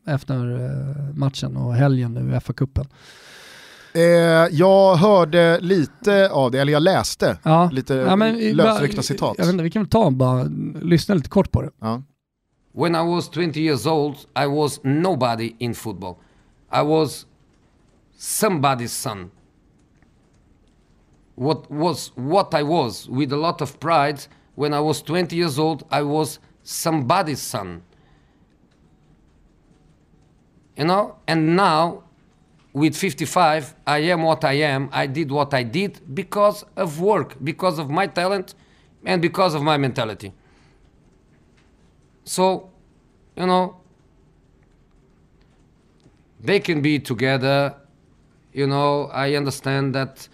efter eh, matchen och helgen nu i FA-cupen? Eh, jag hörde lite av det, eller jag läste Ja. lite Ja, men vi- lösryckta bara- citat. Jag vet inte, vi kan väl ta och bara lyssna lite kort på det. Ja. When I was 20 years old, I was nobody in football. I was somebody's son. What was what I was with a lot of pride when I was 20 years old, I was somebody's son. You know, and now with 55, I am what I am. I did what I did because of work, because of my talent, and because of my mentality. So, you know, they can be together. You know, I understand that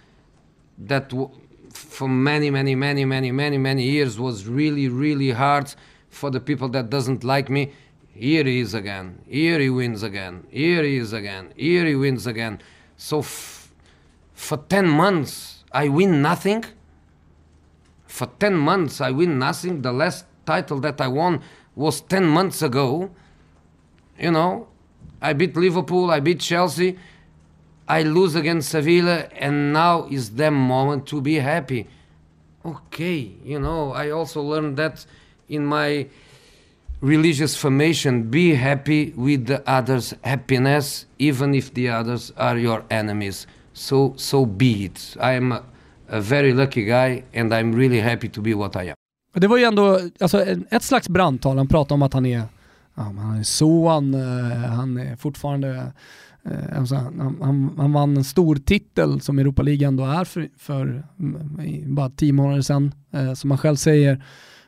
that w- for many, many, many, many, many, many years was really, really hard for the people that doesn't like me. Here he is again. Here he wins again. Here he is again. Here he wins again. So f- for 10 months, I win nothing. For 10 months, I win nothing. The last title that I won was 10 months ago. You know, I beat Liverpool, I beat Chelsea, I lose against Sevilla, and now is the moment to be happy. Okay, you know, I also learned that in my religious formation be happy with the others' happiness, even if the others are your enemies. So, so be it. I am a, a very lucky guy, and I'm really happy to be what I am. Det var ju ändå alltså, ett slags brandtal, han pratade om att han är, ja, han är son, eh, han är fortfarande, eh, alltså, han, han, han vann en stor titel som Europa League ändå är för, för mm, bara tio månader sedan, eh, som han själv säger.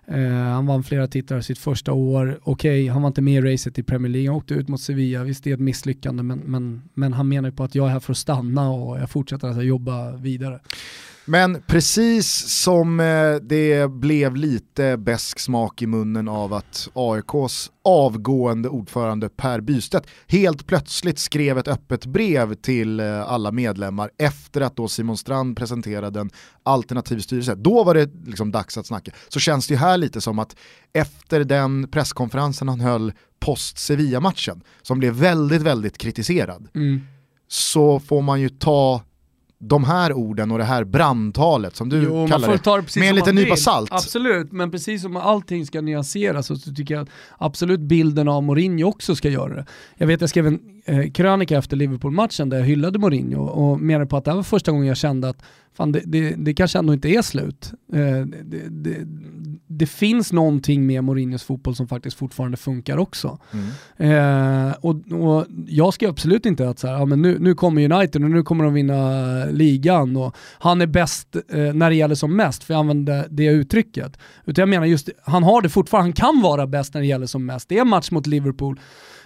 Eh, han vann flera titlar sitt första år, okej han var inte med i racet i Premier League, han åkte ut mot Sevilla, visst det är ett misslyckande men, men, men han menar ju på att jag är här för att stanna och jag fortsätter att jobba vidare. Men precis som eh, det blev lite besk smak i munnen av att AIKs avgående ordförande Per Bystedt helt plötsligt skrev ett öppet brev till eh, alla medlemmar efter att då Simon Strand presenterade en alternativ styrelse. Då var det liksom dags att snacka. Så känns det ju här lite som att efter den presskonferensen han höll post Sevilla-matchen, som blev väldigt, väldigt kritiserad, så får man ju ta de här orden och det här brandtalet som du Jo, kallar det, med en liten nypa salt. Absolut, men precis som allting ska nyanseras så tycker jag att absolut bilden av Mourinho också ska göra det. Jag vet jag skrev en eh, krönika efter Liverpool-matchen där jag hyllade Mourinho och menade på att det här var första gången jag kände att fan, det, det, det kanske ändå inte är slut. Eh, det, det, finns någonting med Mourinhos fotboll som faktiskt fortfarande funkar också. Mm. Eh, och, och jag ska absolut inte att så här, ja, men nu, nu kommer United och nu kommer de vinna ligan och han är bäst eh, när det gäller som mest, för jag använder det uttrycket. Utan jag menar just, han har det fortfarande, han kan vara bäst när det gäller som mest. Det är en match mot Liverpool.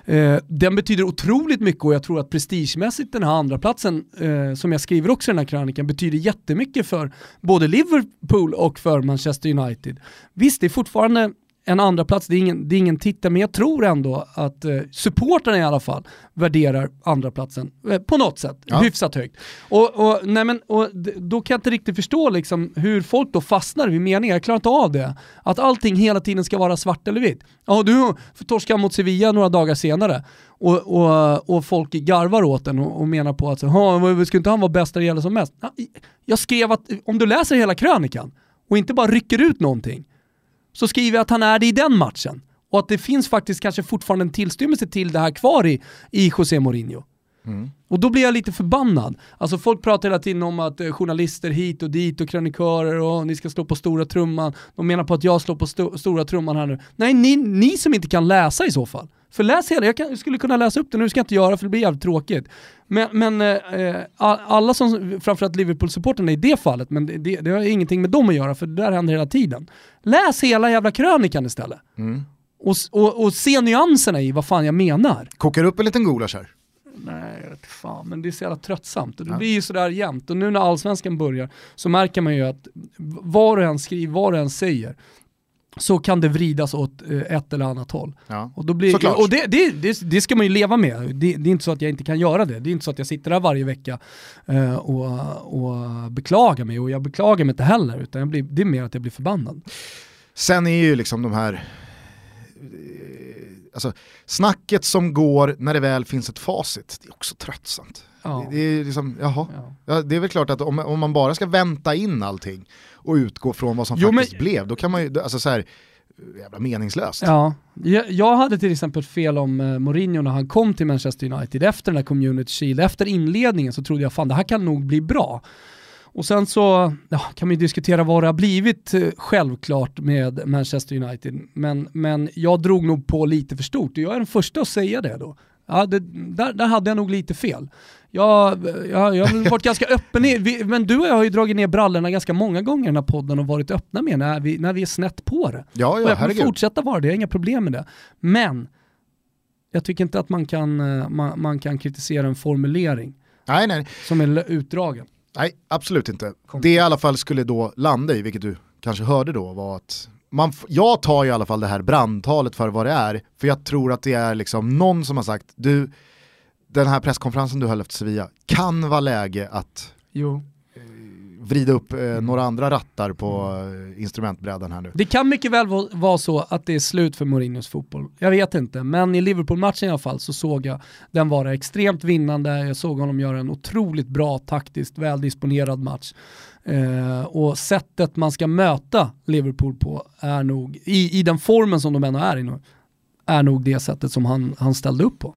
Eh, den betyder otroligt mycket och jag tror att prestigemässigt den här andra platsen eh, som jag skriver också i den här krönikan, betyder jättemycket för både Liverpool och för Manchester United. Visst, det är fortfarande en andra plats, det är ingen, det är ingen titel, men jag tror ändå att eh, supportrarna i alla fall värderar andra platsen eh, på något sätt, Ja. hyfsat högt. Och, och, nej men, och då kan jag inte riktigt förstå liksom, hur folk då fastnar vid meningar, jag klarar inte av det. Att allting hela tiden ska vara svart eller vitt. Ja, du får torska mot Sevilla några dagar senare och, och, och folk garvar åt den och, och menar på att så, "Ha, vad- skulle inte han vara bäst när det gäller som mest? Ja, Jag skrev att om du läser hela krönikan och inte bara rycker ut någonting så skriver jag att han är det i den matchen. Och att det finns faktiskt kanske fortfarande en tillstymmelse till det här kvar i, i José Mourinho. Och då blir jag lite förbannad. Alltså folk pratar hela tiden om att eh, journalister hit och dit och krönikörer och ni ska slå på stora trumman. De menar på att jag slår på sto- stora trumman här nu. Nej, ni, ni som inte kan läsa i så fall. För läs hela, jag, kan, jag skulle kunna läsa upp det nu, ska jag inte göra för det blir jävligt tråkigt. Men, men eh, alla som, framförallt Liverpool-supporterna i det fallet, men det, det, har ingenting med dem att göra för det där händer hela tiden. Läs hela jävla krönikan istället. Mm. Och, och, och se nyanserna i vad fan jag menar. Kokar upp en liten gulasch här. Nej, jag vet fan, men det är så jävla tröttsamt. Och det ja. blir ju sådär jämt. Och nu när allsvenskan börjar så märker man ju att vad du än skriver, vad du än säger, så kan det vridas åt eh, ett eller annat håll. Ja. Och, då blir, och det, det, det, det, ska man ju leva med. Det, det, är inte så att jag inte kan göra det. Det är inte så att jag sitter där varje vecka uh, och, och beklagar mig. Och jag beklagar mig inte heller, utan jag blir, det är mer att jag blir förbannad. Sen är ju liksom de här alltså, snacket som går när det väl finns ett facit, det är också tröttsamt. Ja. Det, det, är liksom, jaha. Ja. ja. det är väl klart att om, om man bara ska vänta in allting och utgå från vad som jo, faktiskt men... blev, då kan man ju, alltså så här, jävla meningslöst. Ja, jag, jag hade till exempel fel om uh, Mourinho när han kom till Manchester United efter den här Community Shield, efter inledningen så trodde jag fan det här kan nog bli bra. Och sen så ja, kan man ju diskutera vad det har blivit eh, självklart med Manchester United. Men, men jag drog nog på lite för stort och jag är den första att säga det då. Ja, det, där, där hade jag nog lite fel. Jag, jag, jag har varit ganska öppen, i, men du och jag har ju dragit ner brallorna ganska många gånger i den här podden och varit öppna med när vi, när vi är snett på det. Ja, ja, och jag kommer fortsätta vara det, jag har inga problem med det. Men jag tycker inte att man kan, eh, man, man kan kritisera en formulering nej, nej. som är utdragen. Nej, absolut inte. Det i alla fall skulle då landa i, vilket du kanske hörde då, var att man, jag tar i alla fall det här brandtalet för vad det är, för jag tror att det är liksom någon som har sagt, du, den här presskonferensen du höll efter Sevilla, kan vara läge att jo vrida upp eh, mm. några andra rattar på eh, instrumentbrädan här nu. Det kan mycket väl vara så att det är slut för Mourinhos fotboll. Jag vet inte, men i Liverpool-matchen i alla fall så såg jag den vara extremt vinnande. Jag såg honom göra en otroligt bra, taktiskt väldisponerad match. Eh, och sättet man ska möta Liverpool på är nog, i, i den formen som de ändå är i nu, är nog det sättet som han, han ställde upp på.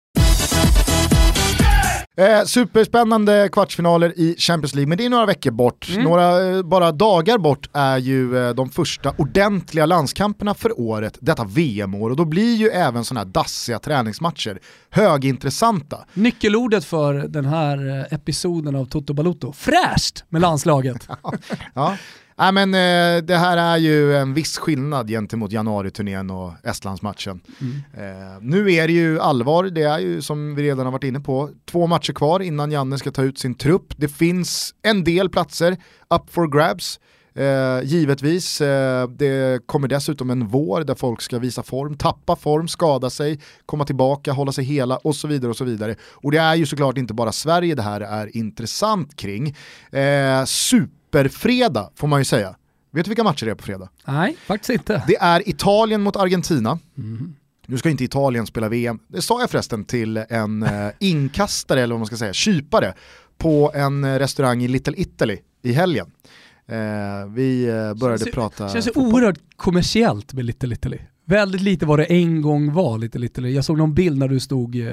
Eh, superspännande kvartsfinaler i Champions League, men det är några veckor bort. Mm. Några eh, bara dagar bort är ju eh, de första ordentliga landskamperna för året, detta VM-år. Och då blir ju även sådana här dassiga träningsmatcher högintressanta. Nyckelordet för den här eh, episoden av Toto Balotto, fräscht med landslaget. ja. Nej, men, eh, det här är ju en viss skillnad gentemot januariturnén och Estlandsmatchen. Mm. Eh, nu är det ju allvar, det är ju som vi redan har varit inne på, två matcher kvar innan Janne ska ta ut sin trupp. Det finns en del platser up for grabs. Eh, givetvis, eh, det kommer dessutom en vår där folk ska visa form, tappa form, skada sig, komma tillbaka, hålla sig hela och så vidare. Och så vidare. Och det är ju såklart inte bara Sverige det här är intressant kring. Eh, super superfredag får man ju säga. Vet du vilka matcher det är på fredag? Nej, faktiskt inte. Det är Italien mot Argentina. Mm. Nu ska inte Italien spela VM, det sa jag förresten till en eh, inkastare, eller vad man ska säga, kypare, på en eh, restaurang i Little Italy i helgen. Eh, vi började känns, prata... Det känns oerhört kommersiellt med Little Italy. Väldigt lite vad det en gång var, lite, lite. jag såg någon bild när du stod eh,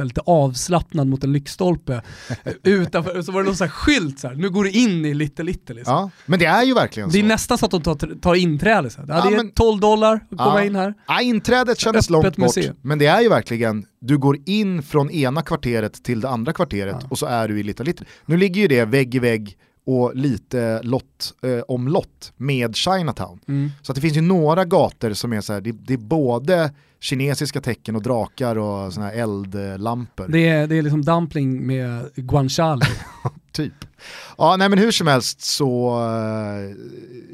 eh lite avslappnad mot en lyktstolpe utanför, så var det någon sån här skylt så här, nu går du in i lite lite liksom. Ja, men det är ju verkligen så. Det är nästan så att de tar, tar inträde. Så här. Ja, det är men, 12 dollar att komma ja. in här. Ja, inträdet kändes långt bort, men det är ju verkligen, du går in från ena kvarteret till det andra kvarteret ja. och så är du i lite lite. Nu ligger ju det vägg i vägg och lite lott eh, om lott med Chinatown. Mm. Så att det finns ju några gator som är så här, det, det, är både kinesiska tecken och drakar och såna här eldlampor. Det är, det är liksom dumpling med guanciale. typ. Ja, nej men hur som helst så uh,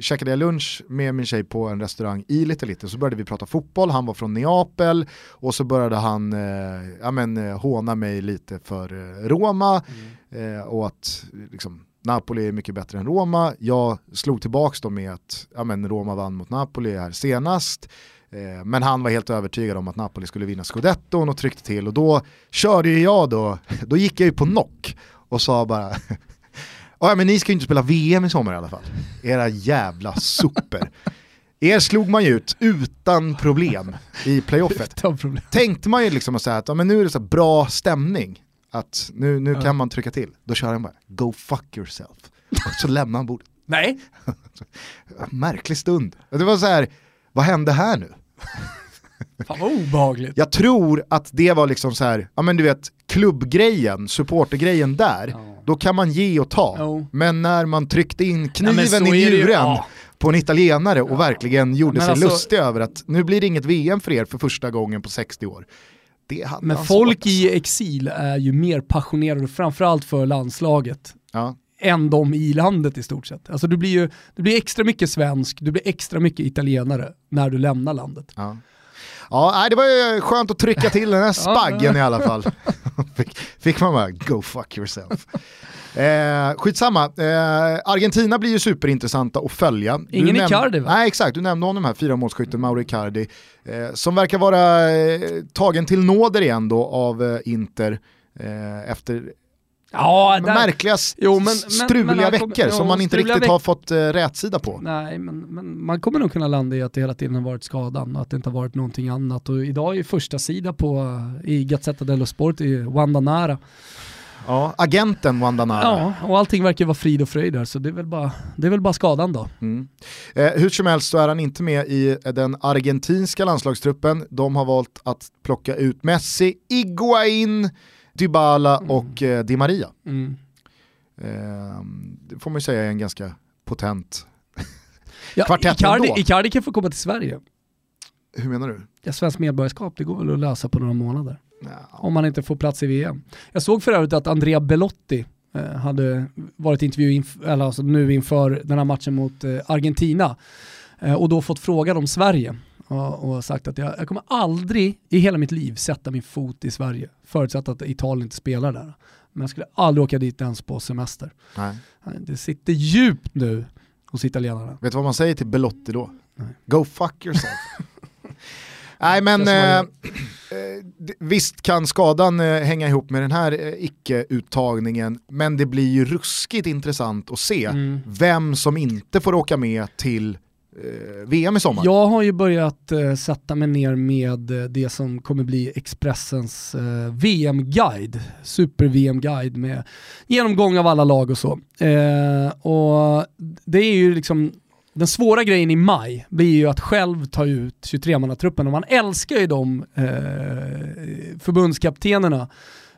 käkade jag lunch med min tjej på en restaurang i Lite Lite, så började vi prata fotboll, han var från Neapel och så började han uh, ja, men, uh, håna mig lite för uh, Roma mm. uh, och att liksom, Napoli är mycket bättre än Roma. Jag slog tillbaka dem med att ja, men Roma vann mot Napoli här senast. Eh, men han var helt övertygad om att Napoli skulle vinna scudetton och tryckte till och då körde jag då, då gick jag ju på knock och sa bara ja men ni ska ju inte spela VM i sommar i alla fall. Era jävla super. Er slog man ju ut utan problem i playoffet. Problem. Tänkte man ju liksom att säga att ja, men nu är det så bra stämning att nu, nu kan man trycka till. Då kör han bara, go fuck yourself. Och så lämnar han bordet. Nej. Märklig stund. Det var så här, vad hände här nu? Fan vad obehagligt. Jag tror att det var liksom så här, ja men du vet, klubbgrejen, supportergrejen där, Ja. då kan man ge och ta. Jo. Men när man tryckte in Ja, kniven så i njuren Ja. på en italienare och verkligen gjorde sig alltså- lustig över att nu blir det inget VM för er för första gången på 60 år. Det hade Men folk i exil är ju mer passionerade, framförallt för landslaget, Ja. än de i landet i stort sett. Alltså du blir ju du blir extra mycket svensk, du blir extra mycket italienare när du lämnar landet. Ja. Ja, det var ju skönt att trycka till den här spaggen i alla fall. fick, fick man bara go fuck yourself. Eh, skitsamma, eh, Argentina blir ju superintressanta att följa. Du Ingen näm- Icardi, va? Nej exakt, du nämnde honom här, fyra målskytten Mauro Icardi. Eh, som verkar vara eh, tagen till nåder igen då av eh, Inter. Eh, efter Ja, där, märkliga, Jo, men- men- struliga men kom- veckor jo, som man inte riktigt veck- har fått eh, rätsida på. Nej, men, men man kommer nog kunna landa i att det hela tiden har varit skadan och att det inte har varit någonting annat. Och idag är första sida på i Gazzetta dello Sport i Wandanara. Ja, agenten Wandanara. Ja, och allting verkar vara frid och fröjd där, så det är väl bara, det är väl bara skadan då. Mm. Eh, hur som helst så är han inte med i den argentinska landslagstruppen. De har valt att plocka ut Messi, Iguain, Dybala och eh, Di Maria. Mm. Eh, det får man ju säga är en ganska potent... Ja, Kvartett Icardi, ändå. Icardi kan få komma till Sverige. Hur menar du? Ja, svenskt medborgarskap, det går väl att lösa på några månader. Ja. Om man inte får plats i VM. Jag såg för övrigt att Andrea Belotti eh, hade varit intervju inf- eller alltså nu inför den här matchen mot eh, Argentina eh, och då fått frågan om Sverige och, och sagt att jag, jag kommer aldrig i hela mitt liv sätta min fot i Sverige förutsatt att Italien inte spelar där. Men jag skulle aldrig åka dit ens på semester. Nej. Det sitter djupt nu hos italienarna. Vet du vad man säger till Belotti då? Nej. Go fuck yourself. Nej men Eh, visst kan skadan eh, hänga ihop med den här eh, icke-uttagningen men det blir ju ruskigt intressant att se Mm. vem som inte får åka med till VM i sommar. Jag har ju börjat eh, sätta mig ner med eh, det som kommer bli Expressens eh, VM-guide, super-VM-guide med genomgång av alla lag och så. Och det är ju liksom den svåra grejen i maj blir ju att själv ta ut 23-mannatruppen och man älskar ju de eh, förbundskaptenerna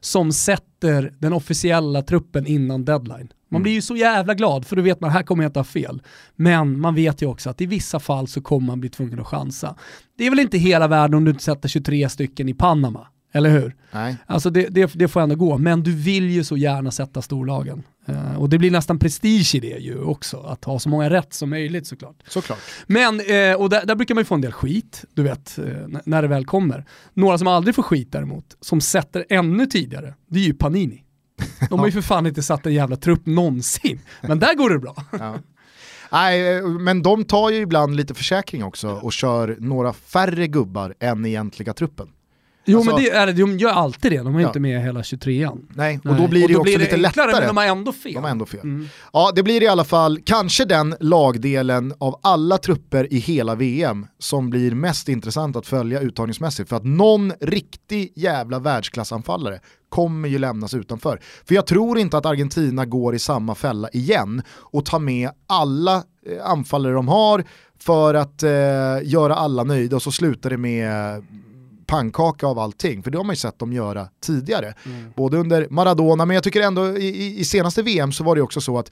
som sätter den officiella truppen innan deadline. Man Mm. blir ju så jävla glad för då vet man här kommer jag inte ha fel. Men man vet ju också att i vissa fall så kommer man bli tvungen att chansa. Det är väl inte hela världen om du inte sätter 23 stycken i Panama, eller hur? Nej. Alltså det, det, det får ändå gå, men du vill ju så gärna sätta storlagen. Eh, och det blir nästan prestige i det ju också, att ha så många rätt som möjligt såklart. Såklart. Men, eh, och där, där brukar man ju få en del skit, du vet, n- när det väl kommer. Några som aldrig får skit däremot, som sätter ännu tidigare, det är ju Panini. De har ju för fan inte satt en jävla trupp någonsin, men där går det bra. Ja. Nej, men de tar ju ibland lite försäkring också och kör några färre gubbar än egentliga truppen. Jo Alltså- men det är, de gör alltid det, de ju Ja. inte med hela 23an. Nej, och Nej. då blir det ju också lite enklare, lättare. Men de har ändå fel. De har ändå fel. Mm. Ja, det blir i alla fall kanske den lagdelen av alla trupper i hela VM som blir mest intressant att följa uttagningsmässigt för att någon riktig jävla världsklassanfallare kommer ju lämnas utanför. För jag tror inte att Argentina går i samma fälla igen och tar med alla eh, anfallare de har för att eh, göra alla nöjda och så slutar det med pannkaka av allting, för det har man ju sett dem göra tidigare. Både under Maradona, men jag tycker ändå i, i, i senaste VM så var det också så att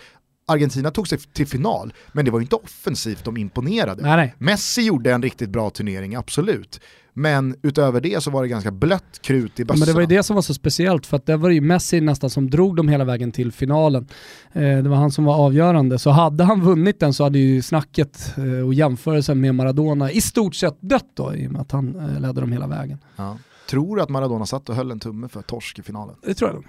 Argentina tog sig till final, men det var ju inte offensivt de imponerade. Nej, nej. Messi gjorde en riktigt bra turnering, absolut. Men utöver det så var det ganska blött krut i Ja, bössorna. men det var ju det som var så speciellt för att det var ju Messi nästan som drog dem hela vägen till finalen. Eh, det var han som var avgörande. Så hade han vunnit den så hade ju snacket eh, och jämförelsen med Maradona i stort sett dött då i och med att han eh, ledde dem hela vägen. Ja. Tror du att Maradona satt och höll en tumme för torsk i finalen? Det tror jag.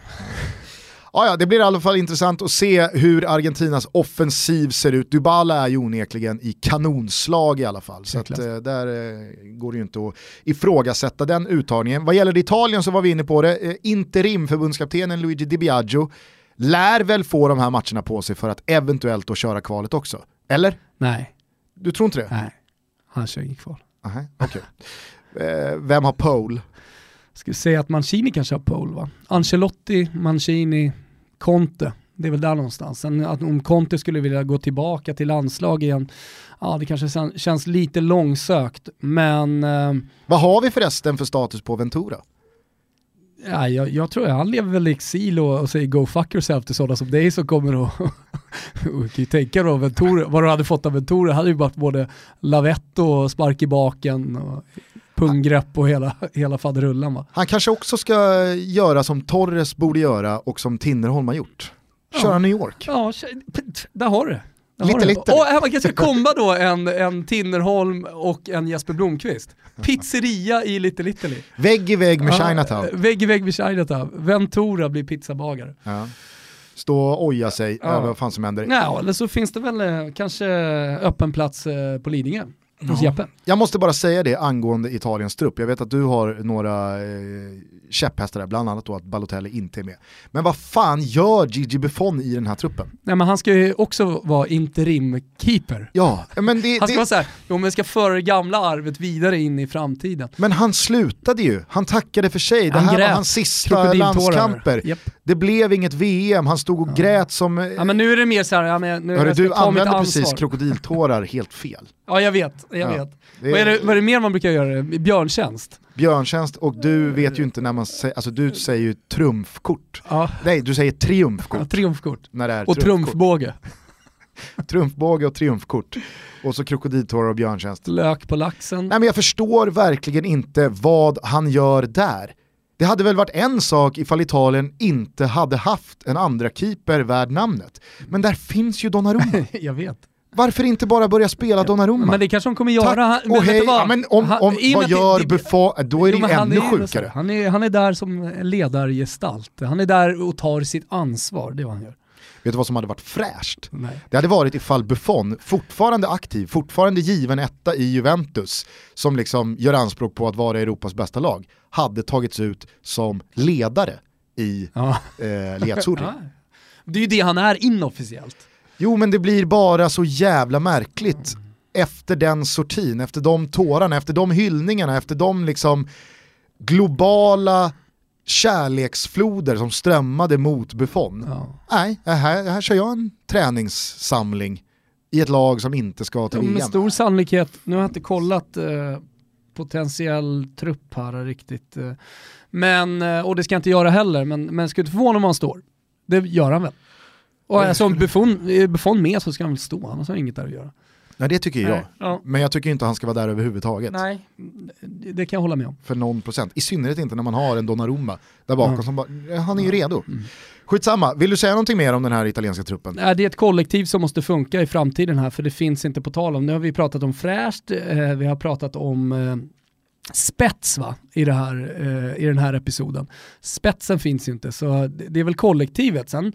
Ja, ja, det blir i alla fall intressant att se hur Argentinas offensiv ser ut. Dybala är ju onekligen i kanonslag i alla fall. Så att, eh, där eh, går det ju inte att ifrågasätta den uttagningen. Vad gäller Italien så var vi inne på det. Eh, interim förbundskaptenen Luigi Di Biagio lär väl få de här matcherna på sig för att eventuellt då köra kvalet också. Eller? Nej, Du tror inte det? nej. Han kör inget kval. Aha. Eh, vem har pole? Ska vi säga att Mancini kanske har pole va? Ancelotti, Mancini, Conte. Det är väl där någonstans. Sen att om Conte skulle vilja gå tillbaka till landslag igen, ja det kanske känns lite långsökt, men... Eh, Vad har vi förresten för status på Ventura? Ja, jag, jag tror han lever väl i exil och, och säger go fuck yourself till sådana som dig som kommer att... kan ju tänka då, Ventura, vad du hade fått av Ventura hade ju varit både lavett och spark i baken och punggrepp och hela, hela faderullan va. Han kanske också ska göra som Torres borde göra och som Tinnerholm har gjort. Köra ja. New York. Ja, där har du det. Lite, lite. Och man kanske komma då en, en Tinnerholm och en Jesper Blomqvist. Pizzeria i Little Italy. Vägg i vägg med ja, Chinatown. Vägg i vägg med Chinatown. Ventura blir pizzabagare. Ja. Stå och oja sig ja. över vad fan som händer. Ja, eller så finns det väl eh, kanske öppen plats eh, på Lidingö hos Jeppe. Jag måste bara säga det angående Italiens trupp. Jag vet att du har några eh, käpphästar där, bland annat då att Balotelli inte är med. Men vad fan gör Gigi Buffon i den här truppen? Nej men han ska ju också vara interim-keeper. Ja, men det... Han ska det... vara såhär, jo men ska föra det gamla arvet vidare in i framtiden. Men han slutade ju, han tackade för sig, det här grät. var hans sista landskamper. Yep. Det blev inget VM, han stod och ja. grät som... Ja men nu är det mer såhär, ja, men nu Hörru, du använde precis krokodiltårar helt fel. Ja jag vet, jag ja. vet. Det... Vad, är det, vad är det mer man brukar göra? Björntjänst? Björntjänst och du vet ju inte när man säger, alltså du säger ju trumfkort. Ja. Nej, du säger triumfkort. Ja, triumfkort. När det är och trumfbåge. trumfbåge och triumfkort. Och så krokodiltårar och björntjänst. Lök på laxen. Nej men jag förstår verkligen inte vad han gör där. Det hade väl varit en sak ifall Italien inte hade haft en andra keeper värd namnet. Men där finns ju Donnarumma. jag vet. Varför inte bara börja spela Donnarumma? Men det kanske de kommer göra. Tack och hej, ja, men om, om, han, vad gör det, Buffon? Då är det ju ännu sjukare. Han är, han är där som ledargestalt. Han är där och tar sitt ansvar, det är vad han gör. Vet du vad som hade varit fräscht? Nej. Det hade varit ifall Buffon, fortfarande aktiv, fortfarande given etta i Juventus, som liksom gör anspråk på att vara Europas bästa lag, hade tagits ut som ledare i ja. eh, Liazzurri. Ja. Det är ju det han är inofficiellt. Jo men det blir bara så jävla märkligt mm. efter den sortin, efter de tårarna, efter de hyllningarna, efter de liksom globala kärleksfloder som strömmade mot Buffon. Ja. Nej, här, här kör jag en träningssamling i ett lag som inte ska till VM. Med stor sannolikhet, nu har jag inte kollat eh, potentiell trupp här riktigt. Eh, men, eh, och det ska jag inte göra heller, men, men ska inte förvåna om han står. Det gör han väl. Och alltså om Buffon, med så ska han väl stå, annars har han inget där att göra. Nej det tycker jag. Ja. Men jag tycker inte han ska vara där överhuvudtaget. Nej, det kan jag hålla med om. För någon procent. I synnerhet inte när man har en Donnarumma där bakom ja. som bara, han är ju redo. Mm. Skitsamma, vill du säga någonting mer om den här italienska truppen? det är ett kollektiv som måste funka i framtiden här för det finns inte på tal om. Nu har vi pratat om fräscht, eh, vi har pratat om eh, spets va, i, det här, eh, i den här episoden. Spetsen finns ju inte så det är väl kollektivet. Sen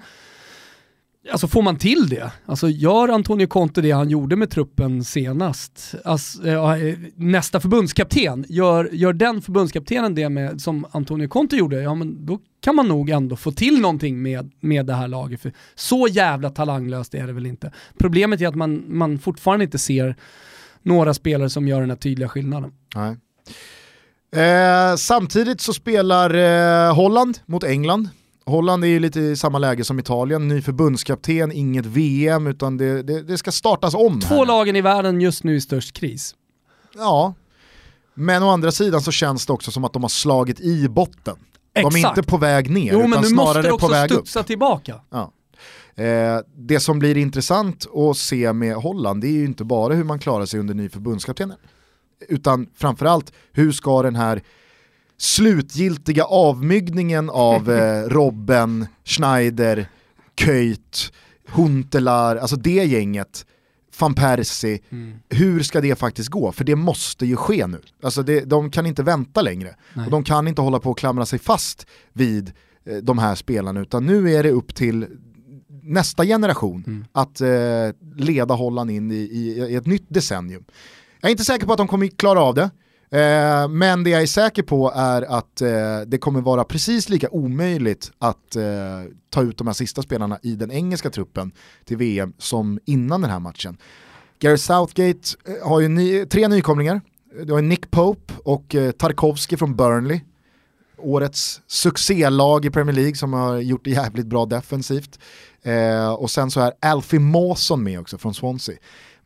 Alltså får man till det, alltså gör Antonio Conte det han gjorde med truppen senast, alltså, eh, eh, nästa förbundskapten, gör, gör den förbundskaptenen det med, som Antonio Conte gjorde, ja men då kan man nog ändå få till någonting med, med det här laget. För så jävla talanglöst är det väl inte. Problemet är att man, man fortfarande inte ser några spelare som gör den här tydliga skillnaden. Nej. Eh, samtidigt så spelar eh, Holland mot England Holland är ju lite i samma läge som Italien, ny förbundskapten, inget VM utan det, det, det ska startas om. Två här. lagen i världen just nu i störst kris. Ja, men å andra sidan så känns det också som att de har slagit i botten. Exakt. De är inte på väg ner jo, utan snarare på väg upp. Jo men nu måste det också studsa tillbaka. Ja. Eh, det som blir intressant att se med Holland det är ju inte bara hur man klarar sig under ny förbundskaptenen. Utan framförallt hur ska den här slutgiltiga avmygningen av eh, Robben, Schneider, Köjt, Huntelaar, alltså det gänget, van Persie, mm. hur ska det faktiskt gå? För det måste ju ske nu. Alltså det, de kan inte vänta längre. Och de kan inte hålla på och klamra sig fast vid eh, de här spelarna, utan nu är det upp till nästa generation mm. att eh, leda Holland in i, i, i, ett nytt decennium. Jag är inte säker på att de kommer klara av det. Eh, men det jag är säker på är att eh, det kommer vara precis lika omöjligt att eh, ta ut de här sista spelarna i den engelska truppen till VM som innan den här matchen. Gary Southgate eh, har ju ny, tre nykomlingar. Du har Nick Pope och eh, Tarkovsky från Burnley. årets succélag i Premier League som har gjort det jävligt bra defensivt. Eh, och sen så är Alfie Mawson med också från Swansea.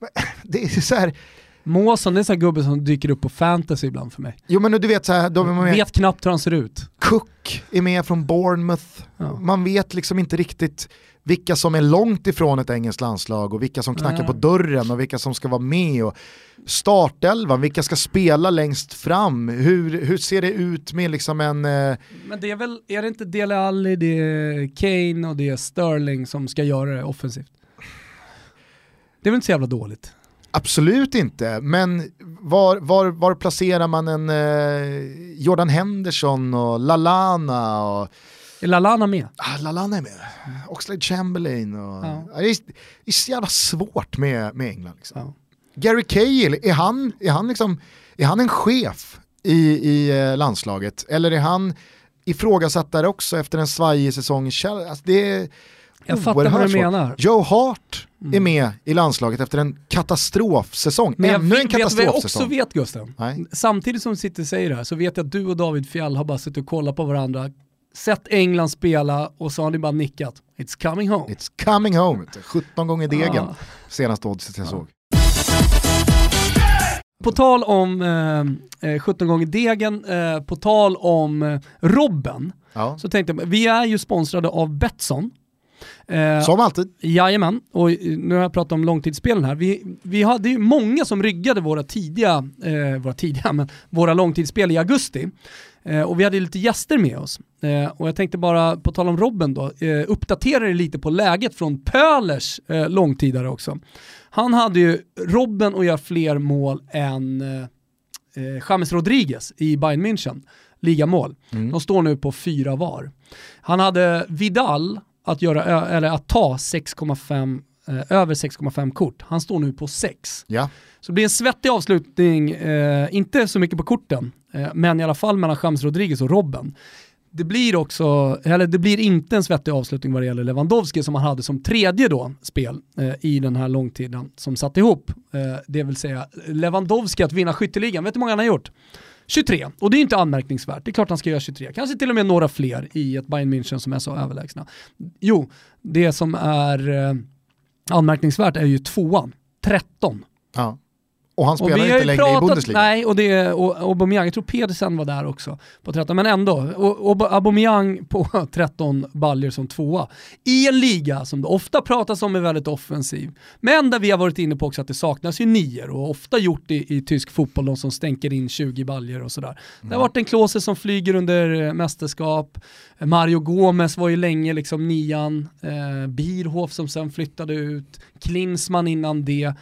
Det är så här, Måsson är en sån här gubbe som dyker upp på fantasy ibland för mig. jo men du vet så här, de Vet knappt hur han ser ut. Cook är med från Bournemouth. Ja. Man vet liksom inte riktigt vilka som är långt ifrån ett engelskt landslag och vilka som knackar på dörren och vilka som ska vara med. Och startelvan, vilka ska spela längst fram? Hur, hur ser det ut med liksom en... Eh, Men det är väl, är det inte Dele Alli, det är Kane och det är Sterling som ska göra det offensivt? Det är väl inte så jävla dåligt? Absolut inte, men var, var, var placerar man en eh, Jordan Henderson och Lalana och Är Lallana med? Ah, Lallana är med. Oxlade Chamberlain och... Ja. Det, är, det är så jävla svårt med, med England. Liksom. Ja. Gary Cahill, är han, är, han liksom, är han en chef i, i eh, landslaget? Eller är han ifrågasatt där också efter en svajig säsong? Alltså det är Jag fattar vad du menar. Joe Hart är Mm. med i landslaget efter en katastrofsäsong. Men Ännu en vet, vet jag också katastrofsäsong. vet Gusten? Nej. Samtidigt som sitter och säger det här så vet jag att du och David Fjell har bara suttit och kollat på varandra, sett England spela och så har ni bara nickat. It's coming home. It's coming home, 17 gånger degen Ja. senaste oddset jag såg. På tal om eh, eh, 17 gånger degen, eh, på tal om eh, Robben, Ja. så tänkte jag, vi är ju sponsrade av Betsson. Eh, Som alltid. Jajamän, och eh, nu har jag pratat om långtidsspelen här. Vi, vi hade ju många som ryggade våra tidiga, eh, våra tidiga, men våra långtidsspel i augusti. Eh, och vi hade lite gäster med oss. Eh, och jag tänkte bara, på tal om Robben då, eh, uppdatera er lite på läget från Pölers långtidare också. Han hade ju Robben att göra fler mål än James Rodriguez i Bayern München, ligamål. Mm. De står nu på fyra var. Han hade Vidal att, göra, eller att ta 6,5 eh, över 6,5 kort. Han står nu på 6. Ja. Så det blir en svettig avslutning, eh, inte så mycket på korten, eh, men i alla fall mellan James Rodriguez och Robben. Det blir också, eller det blir inte en svettig avslutning vad det gäller Lewandowski som han hade som tredje då spel eh, i den här långtiden som satt ihop. Eh, det vill säga Lewandowski att vinna skytteligan, vet du hur många han har gjort? 23, och det är inte anmärkningsvärt. Det är klart han ska göra 23, kanske till och med några fler i ett Bayern München som är så överlägsna. Jo, det som är eh, anmärkningsvärt är ju tvåan, 13. Ja. Och han Och spelar vi har inte ju längre i pratat, Bundesliga. nej, och, det, och Aubameyang, jag tror Pedersen var där också på 13, men ändå. Och, och Aubameyang på 13 baljor som tvåa. I en liga som det ofta pratas om är väldigt offensiv, men där vi har varit inne på också att det saknas ju nior och ofta gjort i, i tysk fotboll, de som stänker in 20 baljor och sådär. Det har varit en Klose som flyger under eh, mästerskap, Mario Gomez var ju länge liksom nian, eh, Bierhoff som sen flyttade ut, Klinsmann innan det.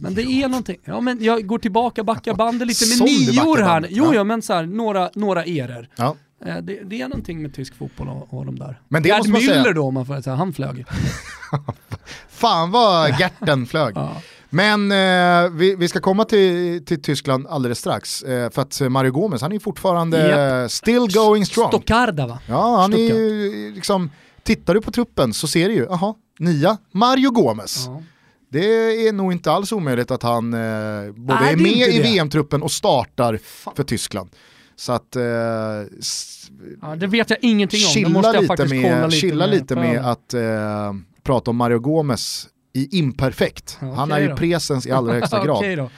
Men det är någonting, ja men jag går tillbaka, backar bandet lite med Som du nior backar här. bandet, Jo, ja. ja men så här, några, några eror. Ja. Eh, Det, det är någonting med tysk fotboll och, och de där. Men det Gerd måste man säga. Müller då om man får säga, han flög. Fan vad Gerten flög. Ja. Men eh, vi, vi ska komma till, till Tyskland alldeles strax. Eh, för att Mario Gomez, han är fortfarande Japp. still going strong. Stockarda va? Ja, han är ju liksom, tittar du på truppen så ser du ju, jaha, nia Mario Gomez. Ja. Det är nog inte alls omöjligt att han eh, både Nej, är med i. VM-truppen och startar Fan. för Tyskland. Så att eh, Ja, det vet jag ingenting om. Chilla måste jag lite faktiskt kolla med, lite chilla med lite med att eh, prata om Mario Gomez i imperfekt. Ja, han är ju då. presens i allra högsta grad.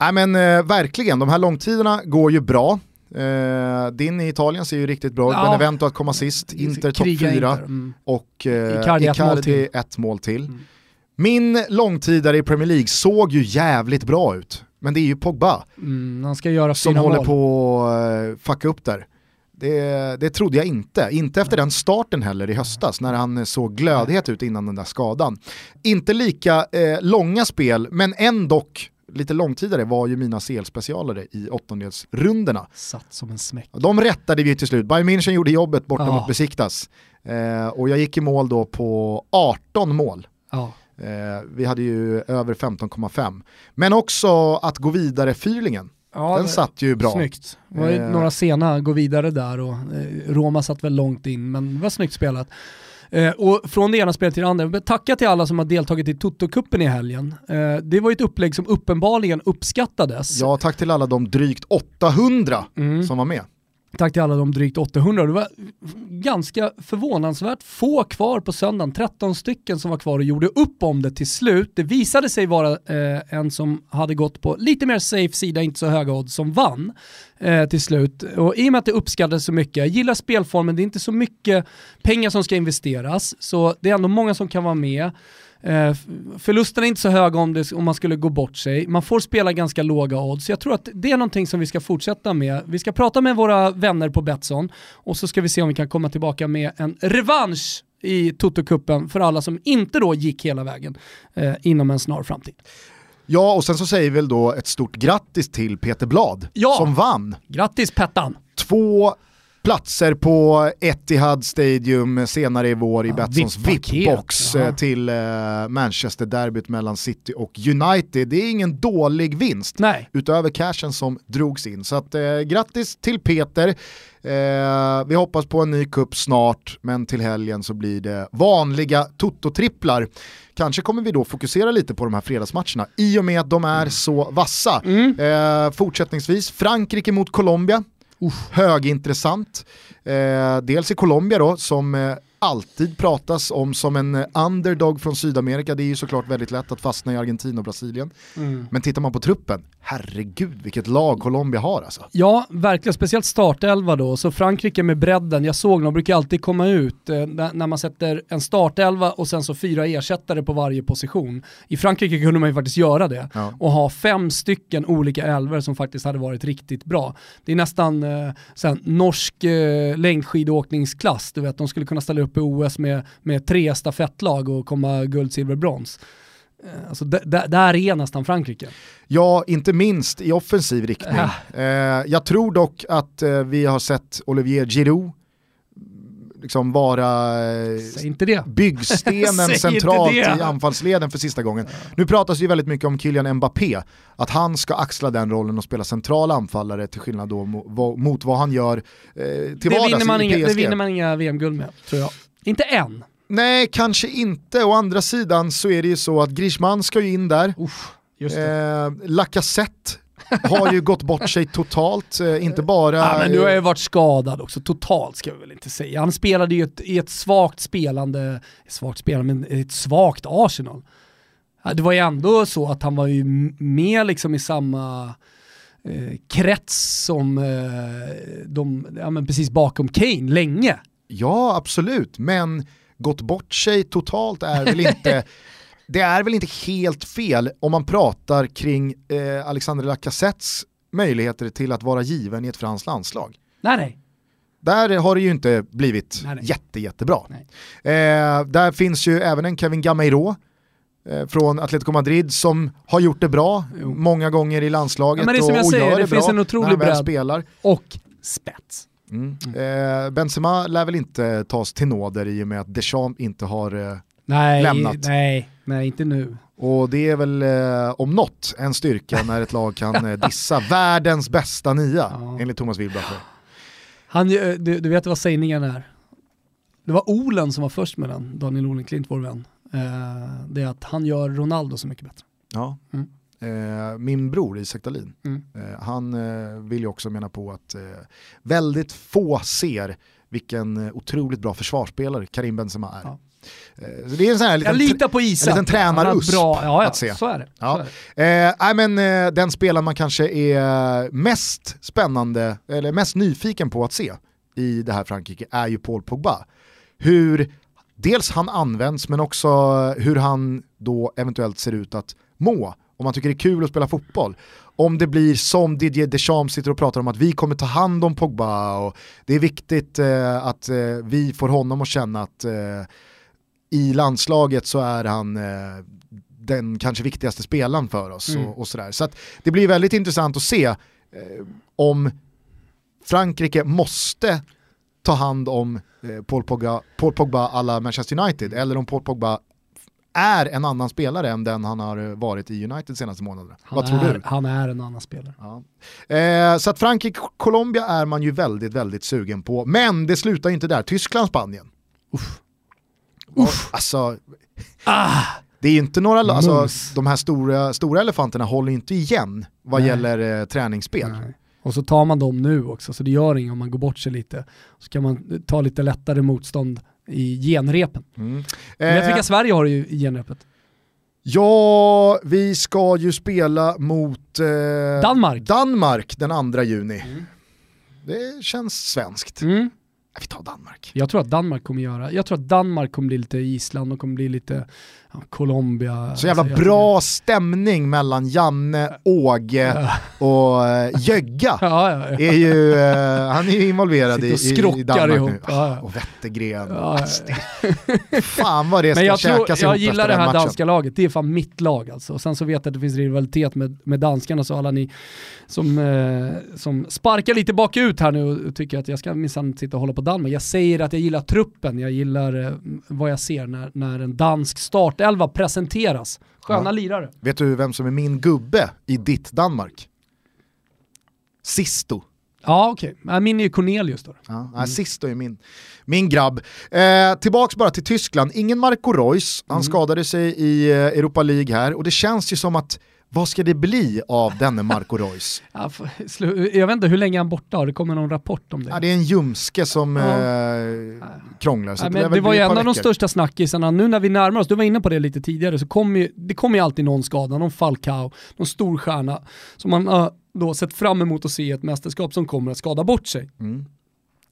Nej men eh, verkligen, de här långtiderna går ju bra. Eh, din i Italien ser ju riktigt bra ut, Ja. Benevento att komma sist, Inter topp Kriga 4 Inter, mm. och eh, Icardi ett mål till. ett mål till. Mm. Min långtidare i Premier League såg ju jävligt bra ut, men det är ju Pogba Mm, han ska göra som håller mål. på att eh, fucka upp där. Det, det trodde jag inte, inte efter den starten heller i höstas när han såg glödhet ut innan den där skadan. Inte lika eh, långa spel, men ändå lite långtidare var ju mina CL-specialare i åttondelsrundorna. Satt som en smäck. De rättade vi till slut, Bayern München gjorde jobbet borta Ja. mot Besiktas. Eh, och jag gick i mål då på 18 mål. Ja. Eh, vi hade ju över 15,5. Men också att gå vidare fyrlingen. Ja, Den satt ju bra. Snyggt. Det var ju Eh. några sena gå vidare där och eh, Roma satt väl långt in, men det var snyggt spelat. Och från det ena spelet till det andra, tacka till alla som har deltagit i Toto-cupen i helgen. Det var ju ett upplägg som uppenbarligen uppskattades. Ja, tack till alla de drygt 800 Mm. som var med. Tack till alla de drygt 800. Det var ganska förvånansvärt få kvar på söndagen. 13 stycken som var kvar och gjorde upp om det till slut. Det visade sig vara eh, en som hade gått på lite mer safe sida, inte så höga odds, som vann eh, till slut. Och i och med att det uppskattades så mycket, jag gillar spelformen, det är inte så mycket pengar som ska investeras, så det är ändå många som kan vara med. Eh, förlusten är inte så höga om, det, om man skulle gå bort sig. Man får spela ganska låga odds. Jag tror att det är någonting som vi ska fortsätta med. Vi ska prata med våra vänner på Betsson och så ska vi se om vi kan komma tillbaka med en revansch i Toto-cupen för alla som inte då gick hela vägen eh, inom en snar framtid. Ja, och sen så säger vi väl då ett stort grattis till Peter Blad ja. som vann. Grattis Pettan! Två platser på Etihad Stadium senare i vår i ja, Betssons VIP-box ja. Eh, till eh, Manchester-derbyt mellan City och United. Det är ingen dålig vinst Nej. utöver cashen som drogs in. Så att, eh, grattis till Peter. Eh, vi hoppas på en ny kupp snart, men till helgen så blir det vanliga Toto-tripplar. Kanske kommer vi då fokusera lite på de här fredagsmatcherna i och med att de är så vassa. Mm. Eh, fortsättningsvis Frankrike mot Colombia, Uff. högintressant. Eh, dels i Colombia då, som eh, alltid pratas om som en underdog från Sydamerika. Det är ju såklart väldigt lätt att fastna i Argentina och Brasilien. Mm. Men tittar man på truppen, herregud vilket lag Colombia har alltså. Ja, verkligen. Speciellt startelva då. Så Frankrike med bredden, jag såg de brukar alltid komma ut eh, när man sätter en startelva och sen så fyra ersättare på varje position. I Frankrike kunde man ju faktiskt göra det ja. och ha fem stycken olika elver som faktiskt hade varit riktigt bra. Det är nästan eh, sen, norsk eh, längdskidåkningsklass, du vet, de skulle kunna ställa upp i OS med, med tre stafettlag och komma guld, silver, brons. Eh, alltså där är nästan Frankrike. Ja, inte minst i offensiv riktning. Äh. Jag tror dock att eh, vi har sett Olivier Giroud liksom vara byggstenen centralt i anfallsleden för sista gången. Nu pratas ju väldigt mycket om Kylian Mbappé, att han ska axla den rollen och spela central anfallare till skillnad då mot vad han gör eh, till vardags i PSG. Det vinner man inga VM-guld med, tror jag. Inte än. Nej, kanske inte. Å andra sidan så är det ju så att Griezmann ska ju in där. Uff, eh, Lacazette har ju gått bort sig totalt, eh, inte bara... Ja, men nu har jag varit skadad också, totalt ska vi väl inte säga. Han spelade ju ett, i ett svagt spelande, svagt spelande, men ett svagt Arsenal. Det var ju ändå så att han var ju med liksom i samma eh, krets som eh, de, ja men precis bakom Kane, länge. Ja, absolut, men gått bort sig totalt är väl inte det är väl inte helt fel om man pratar kring eh, Alexander Lacazettes möjligheter till att vara given i ett franskt landslag. Nej, nej. Där har det ju inte blivit nej, nej. jätte, jättebra. Eh, där finns ju även en Kevin Gameiro eh, från Atletico Madrid som har gjort det bra jo. många gånger i landslaget ja, men det och, och säger, gör det, det finns en otrolig bredd spelar. och spets. Mm. Eh, Benzema lär väl inte tas till nåder i och med att Deschamps inte har eh, nej, lämnat. Nej, nej, inte nu. Och det är väl eh, om något en styrka när ett lag kan dissa världens bästa nia, ja. enligt Thomas Wilbacher. Han, du, du vet vad sägningen är? Det var Olen som var först med den, Daniel Olenklint, vår vän. Det är att han gör Ronaldo så mycket bättre. Ja. Mm. Eh, min bror Isak Dahlin, mm. eh, han eh, vill ju också mena på att väldigt få ser vilken otroligt bra försvarsspelare Karim Benzema är. Ja. Så det är en sån här liten, Jag litar på Isak. En liten tränarusp ja, ja, att se. Så är det. Ja. är det. Eh, men, eh, den spelaren man kanske är mest spännande, eller mest nyfiken på att se i det här Frankrike är ju Paul Pogba. Hur dels han används men också hur han då eventuellt ser ut att må. Om man tycker det är kul att spela fotboll. Om det blir som Didier Deschamps sitter och pratar om att vi kommer ta hand om Pogba och det är viktigt eh, att eh, vi får honom att känna att eh, i landslaget så är han eh, den kanske viktigaste spelaren för oss. Mm. Och, och, sådär. Så det blir väldigt intressant att se eh, om Frankrike måste ta hand om eh, Paul Pogba, Paul Pogba alla Manchester United eller om Paul Pogba är en annan spelare än den han har varit i United senaste månaderna. Han Vad tror är, du? Han är en annan spelare. Ja. Eh, så att Frankrike-Colombia är man ju väldigt, väldigt sugen på. Men det slutar inte där. Tyskland-Spanien. Uff. Alltså, ah. det är inte några, alltså, de här stora, stora elefanterna håller inte igen vad Nej. gäller eh, träningsspel. Nej. Och så tar man dem nu också, så det gör inget om man går bort sig lite. Så kan man ta lite lättare motstånd i genrepen. Mm. Eh, vet vilka Sverige har i genrepet? Ja, vi ska ju spela mot eh, Danmark. Danmark den 2 juni. Mm. Det känns svenskt. Mm. Vi tar Danmark. Jag tror att Danmark kommer göra, jag tror att Danmark kommer bli lite Island och kommer bli lite Colombia. Så jävla alltså, bra stämning mellan Janne, Åge och Jögga. Ja, ja, ja. Är ju, uh, han är ju involverad i, i, Danmark ihop. nu. Ja, och Wettergren. Ja, alltså, fan vad det ska jag käkas tror, Jag gillar det här matchen. danska laget, det är fan mitt lag alltså. Och sen så vet jag att det finns rivalitet med, med danskarna, så alla ni som, uh, som sparkar lite bakut här nu och tycker att jag ska minsann sitta och hålla på Danmark. Jag säger att jag gillar truppen, jag gillar vad jag ser när, när en dansk start startelva presenteras. Sköna ja. lirare. Vet du vem som är min gubbe i ditt Danmark? Sisto. Ja okej, okay. min är ju Cornelius då. Ja, mm. Sisto är min, min grabb. Eh, tillbaks bara till Tyskland, ingen Marco Reus, han mm. skadade sig i eh, Europa League här och det känns ju som att vad ska det bli av denne Marco Reus? jag vet inte hur länge han borta, har det kommit någon rapport om det? Ja, det är en ljumske som ja. eh, krånglar. Ja, det, det var ju en av de största snackisarna, nu när vi närmar oss, du var inne på det lite tidigare, så kommer ju, det kommer ju alltid någon skada, någon Falcao, någon stor stjärna som man har då sett fram emot att se ett mästerskap som kommer att skada bort sig. Mm.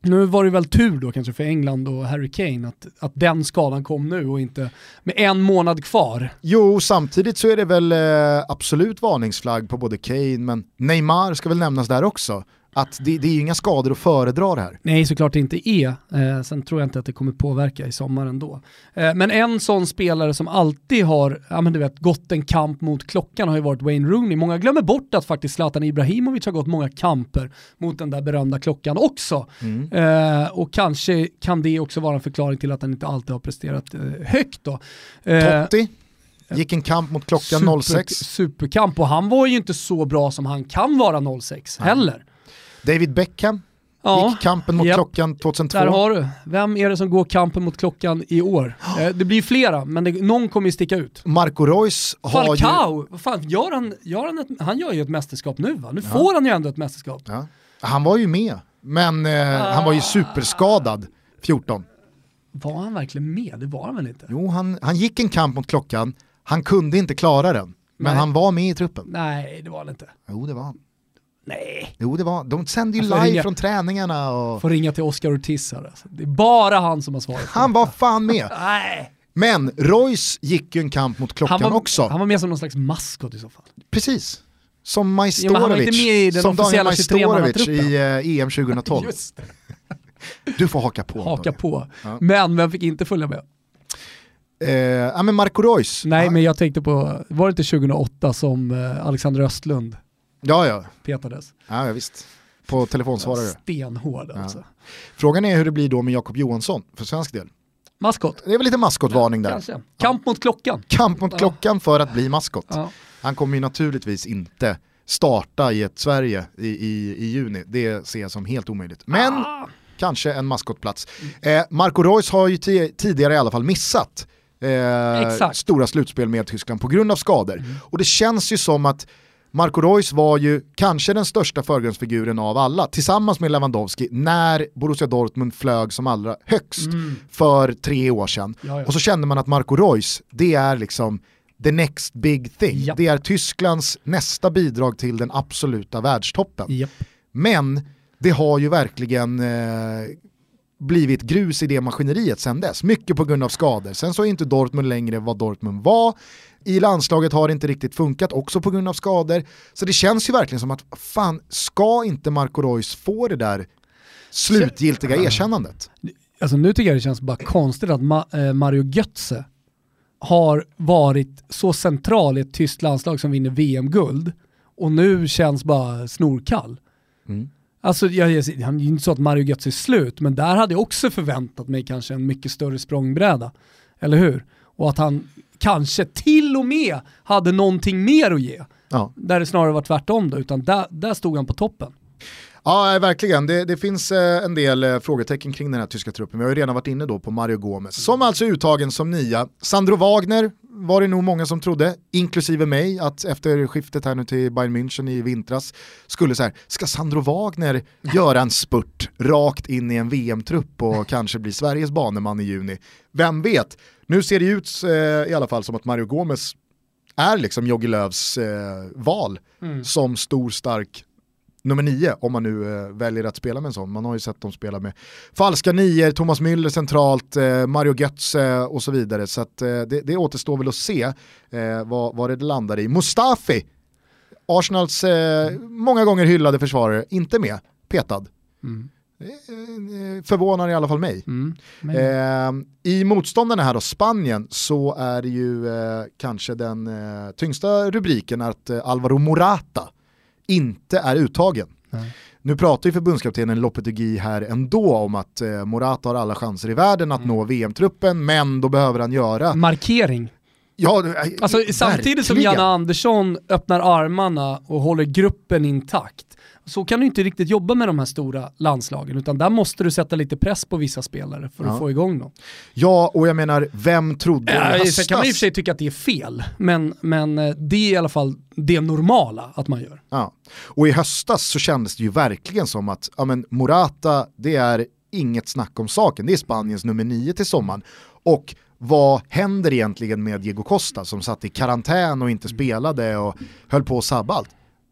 Nu var det väl tur då kanske för England och Harry Kane att, att den skadan kom nu och inte med en månad kvar. Jo, samtidigt så är det väl eh, absolut varningsflagg på både Kane, men Neymar ska väl nämnas där också att det, det är ju inga skador att föredra det här. Nej, såklart det inte är. Eh, sen tror jag inte att det kommer påverka i sommar ändå. Eh, men en sån spelare som alltid har ja, men du vet, gått en kamp mot klockan har ju varit Wayne Rooney. Många glömmer bort att faktiskt Zlatan Ibrahimovic har gått många kamper mot den där berömda klockan också. Mm. Eh, och kanske kan det också vara en förklaring till att han inte alltid har presterat eh, högt då. Eh, Totti? Gick en kamp mot klockan Super, 06. Superkamp och han var ju inte så bra som han kan vara 06 heller. David Beckham ja, gick kampen mot ja, klockan 2002. Där har du. Vem är det som går kampen mot klockan i år? Eh, det blir flera, men det, någon kommer ju sticka ut. Marco Reus har Falcao, ju... vad fan, gör han, gör han, ett, han gör ju ett mästerskap nu va? Nu ja. får han ju ändå ett mästerskap. Ja. Han var ju med, men eh, ah. han var ju superskadad 14. Var han verkligen med? Det var han väl inte? Jo, han, han gick en kamp mot klockan, han kunde inte klara den. Men Nej. han var med i truppen. Nej, det var han inte. Jo, det var han. Nej. Jo det var, de sände ju live ringa, från träningarna och... Får ringa till Oscar Ortiz här alltså. Det är bara han som har svarat. Han var fan med. Nej. Men Royce gick ju en kamp mot klockan han var, också. Han var med som någon slags maskot i så fall. Precis. Som Majstorovic, ja, som Daniel Majstorovic i uh, EM 2012. du får haka på. Haka på. Ja. Men vem fick inte följa med? Eh, ja men Marco Reus. Nej ja. men jag tänkte på, var det inte 2008 som eh, Alexander Östlund Ja, ja. Petades. Ja, ja visst. På telefonsvarare. Stenhård alltså. Ja. Frågan är hur det blir då med Jakob Johansson för svensk del. Maskot. Det är väl lite maskotvarning där. Kanske. Kamp mot klockan. Kamp mot klockan för att bli maskot. Han kommer ju naturligtvis inte starta i ett Sverige i, i, i juni. Det ser jag som helt omöjligt. Men ah. kanske en maskotplats. Eh, Marco Reus har ju tidigare i alla fall missat eh, stora slutspel med Tyskland på grund av skador. Mm. Och det känns ju som att Marco Reus var ju kanske den största förgrundsfiguren av alla, tillsammans med Lewandowski, när Borussia Dortmund flög som allra högst mm. för tre år sedan. Och så kände man att Marco Reus, det är liksom the next big thing. Ja. Det är Tysklands nästa bidrag till den absoluta världstoppen. Ja. Men det har ju verkligen eh, blivit grus i det maskineriet sen dess. Mycket på grund av skador. Sen så är inte Dortmund längre vad Dortmund var. I landslaget har det inte riktigt funkat, också på grund av skador. Så det känns ju verkligen som att, fan, ska inte Marco Reus få det där slutgiltiga erkännandet? Alltså nu tycker jag det känns bara konstigt att Ma äh, Mario Götze har varit så central i ett tyskt landslag som vinner VM-guld och nu känns bara snorkall. Mm. Alltså jag, jag, han är inte så att Mario Götze är slut, men där hade jag också förväntat mig kanske en mycket större språngbräda. Eller hur? Och att han kanske till och med hade någonting mer att ge. Ja. Där det snarare var tvärtom då, utan där, där stod han på toppen. Ja, verkligen. Det, det finns eh, en del eh, frågetecken kring den här tyska truppen. Vi har ju redan varit inne då på Mario Gomez, som alltså är uttagen som nia. Sandro Wagner var det nog många som trodde, inklusive mig, att efter skiftet här nu till Bayern München i vintras skulle så här, ska Sandro Wagner göra en spurt rakt in i en VM-trupp och kanske bli Sveriges baneman i juni? Vem vet? Nu ser det ut eh, i alla fall som att Mario Gomez är liksom Jogi Löws eh, val mm. som stor, stark nummer nio, om man nu eh, väljer att spela med en sån. Man har ju sett dem spela med falska nior, Thomas Müller centralt, eh, Mario Götze och så vidare. Så att, eh, det, det återstår väl att se eh, vad, vad det landar i. Mustafi, Arsenals eh, många gånger hyllade försvarare, inte med, petad. Mm. Eh, förvånar i alla fall mig. Mm, eh, I motståndarna här då, Spanien, så är det ju eh, kanske den eh, tyngsta rubriken att eh, Alvaro Morata inte är uttagen. Nej. Nu pratar ju förbundskaptenen Lopetegui här ändå om att eh, Morata har alla chanser i världen att mm. nå VM-truppen, men då behöver han göra... Markering. Ja, eh, alltså, samtidigt som Janne Andersson öppnar armarna och håller gruppen intakt så kan du inte riktigt jobba med de här stora landslagen, utan där måste du sätta lite press på vissa spelare för att ja. få igång dem. Ja, och jag menar, vem trodde äh, i höstas? Sen kan man i och för sig tycka att det är fel, men, men eh, det är i alla fall det normala att man gör. Ja. Och i höstas så kändes det ju verkligen som att ja, men Morata, det är inget snack om saken, det är Spaniens nummer nio till sommaren. Och vad händer egentligen med Diego Costa som satt i karantän och inte spelade och höll på att sabba allt?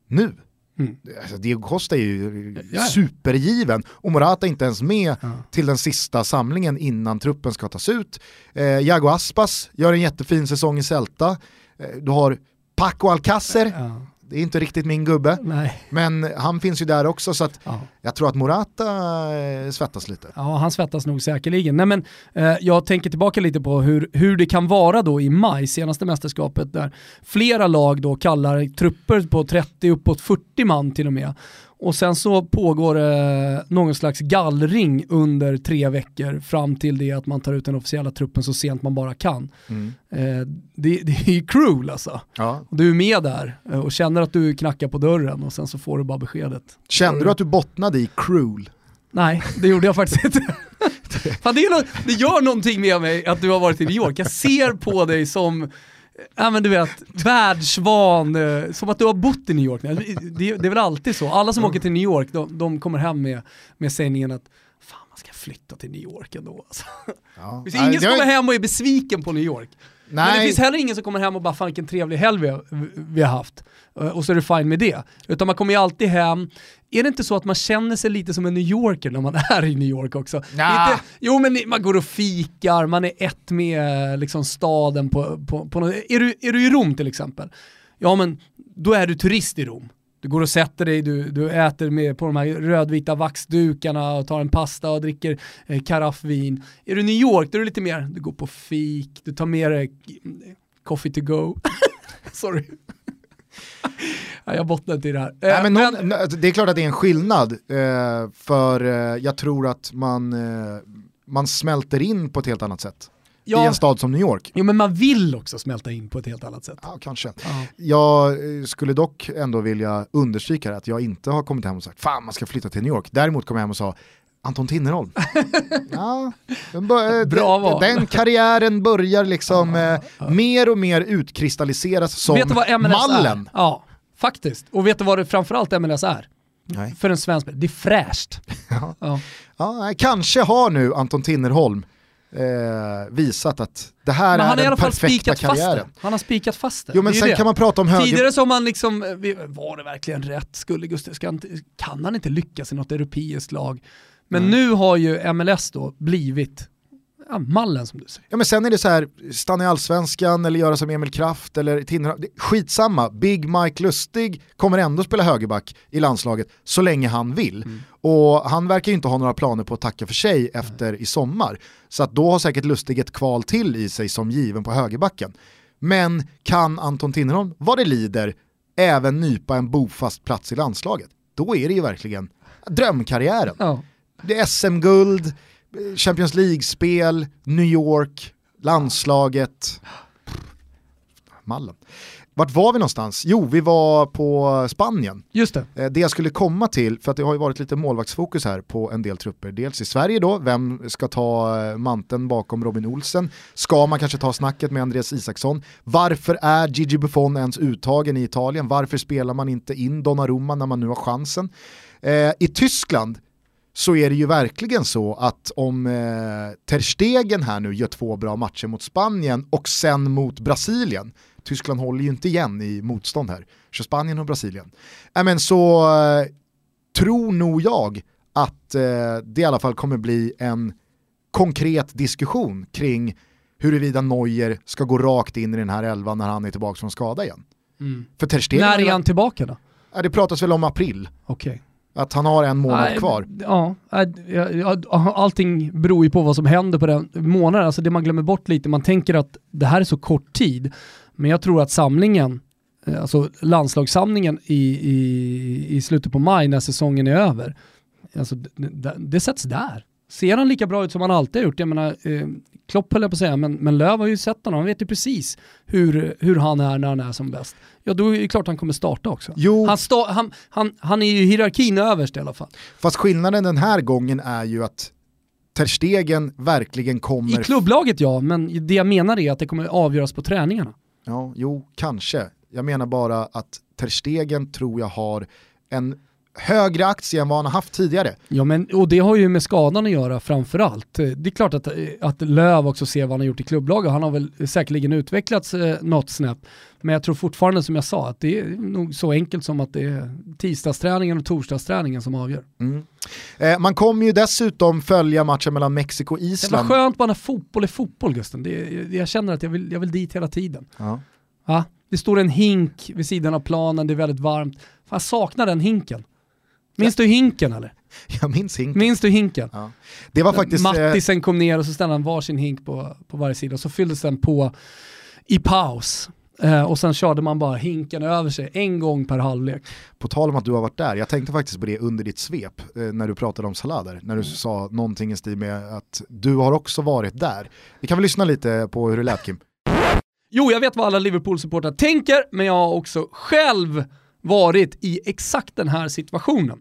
Nu Mm. Alltså, Diego Costa är ju ja. supergiven och Morata är inte ens med ja. till den sista samlingen innan truppen ska tas ut. Eh, Jago Aspas gör en jättefin säsong i Celta. Eh, du har Paco Alcacer, ja det är inte riktigt min gubbe. Nej. Men han finns ju där också så att ja. jag tror att Morata eh, svettas lite. Ja, han svettas nog säkerligen. Nej, men, eh, jag tänker tillbaka lite på hur, hur det kan vara då i maj, senaste mästerskapet, där flera lag då kallar trupper på 30 uppåt 40 man till och med och sen så pågår eh, någon slags gallring under tre veckor fram till det att man tar ut den officiella truppen så sent man bara kan. Mm. Eh, det, det, är ju cruel alltså. Ja. du är med där eh, och känner att du knackar på dörren och sen så får du bara beskedet. Kände du att du bottnade i cruel? Nej, det gjorde jag faktiskt inte. Fan, det, något, det gör någonting med mig att du har varit i New York. Jag ser på dig som ja men du vet, världsvan, eh, som att du har bott i New York. Det, det, det är väl alltid så, alla som åker till New York, de, de kommer hem med, med sägningen att fan man ska flytta till New York ändå. Alltså. Ja. Det finns ingen som kommer hem och är besviken på New York. Nej. Men det finns heller ingen som kommer hem och bara fan vilken trevlig helg vi har, vi har haft. Eh, och så är det fine med det. Utan man kommer ju alltid hem, är det inte så att man känner sig lite som en New Yorker när man är i New York också? Nah. Inte, jo men man går och fikar, man är ett med liksom, staden på, på, på något, är, du, är du i Rom till exempel? Ja men då är du turist i Rom. Du går och sätter dig, du, du äter med på de här rödvita vaxdukarna och tar en pasta och dricker eh, karaffvin. Är du New York då är det lite mer, du går på fik, du tar med dig coffee to go. Sorry. jag bottnar inte i det här. Nej, men någon, men, det är klart att det är en skillnad, eh, för eh, jag tror att man, eh, man smälter in på ett helt annat sätt. Ja. i en stad som New York. Jo men man vill också smälta in på ett helt annat sätt. Ja, kanske. Ja. Jag eh, skulle dock ändå vilja understryka att jag inte har kommit hem och sagt fan man ska flytta till New York. Däremot kom jag hem och sa Anton Tinnerholm. ja, den, Bra val. den karriären börjar liksom eh, mer och mer utkristalliseras som vet du vad MLS mallen. Är? Ja, faktiskt. Och vet du vad det framförallt MLS är? Nej. För en svensk det är fräscht. ja. Ja. ja. kanske har nu Anton Tinnerholm eh, visat att det här Men är den perfekta karriären. Han har spikat fast det. Jo men det sen det. kan man prata om höger... Tidigare som man liksom, var det verkligen rätt? Skulle Gustav, kan han inte lyckas i något europeiskt lag? Men mm. nu har ju MLS då blivit ja, mallen som du säger. Ja men sen är det så här, stanna i allsvenskan eller göra som Emil Kraft eller Tinnerholm. Skitsamma, Big Mike Lustig kommer ändå spela högerback i landslaget så länge han vill. Mm. Och han verkar ju inte ha några planer på att tacka för sig efter mm. i sommar. Så att då har säkert Lustig ett kval till i sig som given på högerbacken. Men kan Anton Tinnerholm, vad det lider, även nypa en bofast plats i landslaget? Då är det ju verkligen drömkarriären. Ja. Det är SM-guld, Champions League-spel, New York, landslaget. Mallen. vart var vi någonstans? Jo, vi var på Spanien. Just det. Eh, det jag skulle komma till, för att det har ju varit lite målvaktsfokus här på en del trupper. Dels i Sverige då, vem ska ta eh, manteln bakom Robin Olsen? Ska man kanske ta snacket med Andreas Isaksson? Varför är Gigi Buffon ens uttagen i Italien? Varför spelar man inte in Donnarumma när man nu har chansen? Eh, I Tyskland så är det ju verkligen så att om eh, Ter Stegen här nu gör två bra matcher mot Spanien och sen mot Brasilien, Tyskland håller ju inte igen i motstånd här, kör Spanien och Brasilien, äh, men så eh, tror nog jag att eh, det i alla fall kommer bli en konkret diskussion kring huruvida Neuer ska gå rakt in i den här elvan när han är tillbaka från skada igen. Mm. För Ter Stegen, När är han tillbaka då? Det pratas väl om april, Okej. Att han har en månad kvar. Ja, allting beror ju på vad som händer på den månaden. Alltså det man glömmer bort lite, man tänker att det här är så kort tid. Men jag tror att samlingen, eh, alltså landslagssamlingen i, i, i slutet på maj när säsongen är över, alltså det, det, det sätts där. Ser han lika bra ut som han alltid har gjort? Jag menar, eh, Klopp höll jag på att säga, men, men Löv har ju sett honom, han vet ju precis hur, hur han är när han är som bäst. Ja då är det klart han kommer starta också. Jo. Han, sta, han, han, han är ju hierarkin överst i alla fall. Fast skillnaden den här gången är ju att Ter Stegen verkligen kommer... I klubblaget ja, men det jag menar är att det kommer avgöras på träningarna. Ja, jo, kanske. Jag menar bara att Ter Stegen tror jag har en högre aktie än vad han har haft tidigare. Ja, men, och det har ju med skadan att göra framförallt. Det är klart att, att Löv också ser vad han har gjort i klubblaget. Han har väl säkerligen utvecklats eh, något snäpp. Men jag tror fortfarande som jag sa att det är nog så enkelt som att det är tisdagsträningen och torsdagsträningen som avgör. Mm. Eh, man kommer ju dessutom följa matchen mellan Mexiko och Det var Island. skönt bara när fotboll är fotboll Gusten. Det, jag känner att jag vill, jag vill dit hela tiden. Ja. Ja, det står en hink vid sidan av planen, det är väldigt varmt. Fan, jag saknar den hinken. Minns du hinken eller? Jag minns Hink. Minns du hinken? Ja. Det var faktiskt... Eh, Mattisen kom ner och så ställde han varsin hink på, på varje sida och så fylldes den på i paus. Eh, och sen körde man bara hinken över sig en gång per halvlek. På tal om att du har varit där, jag tänkte faktiskt på det under ditt svep eh, när du pratade om salader. När du sa någonting i stil med att du har också varit där. Vi kan väl lyssna lite på hur det lät Kim. Jo, jag vet vad alla Liverpool-supportrar tänker, men jag har också själv varit i exakt den här situationen.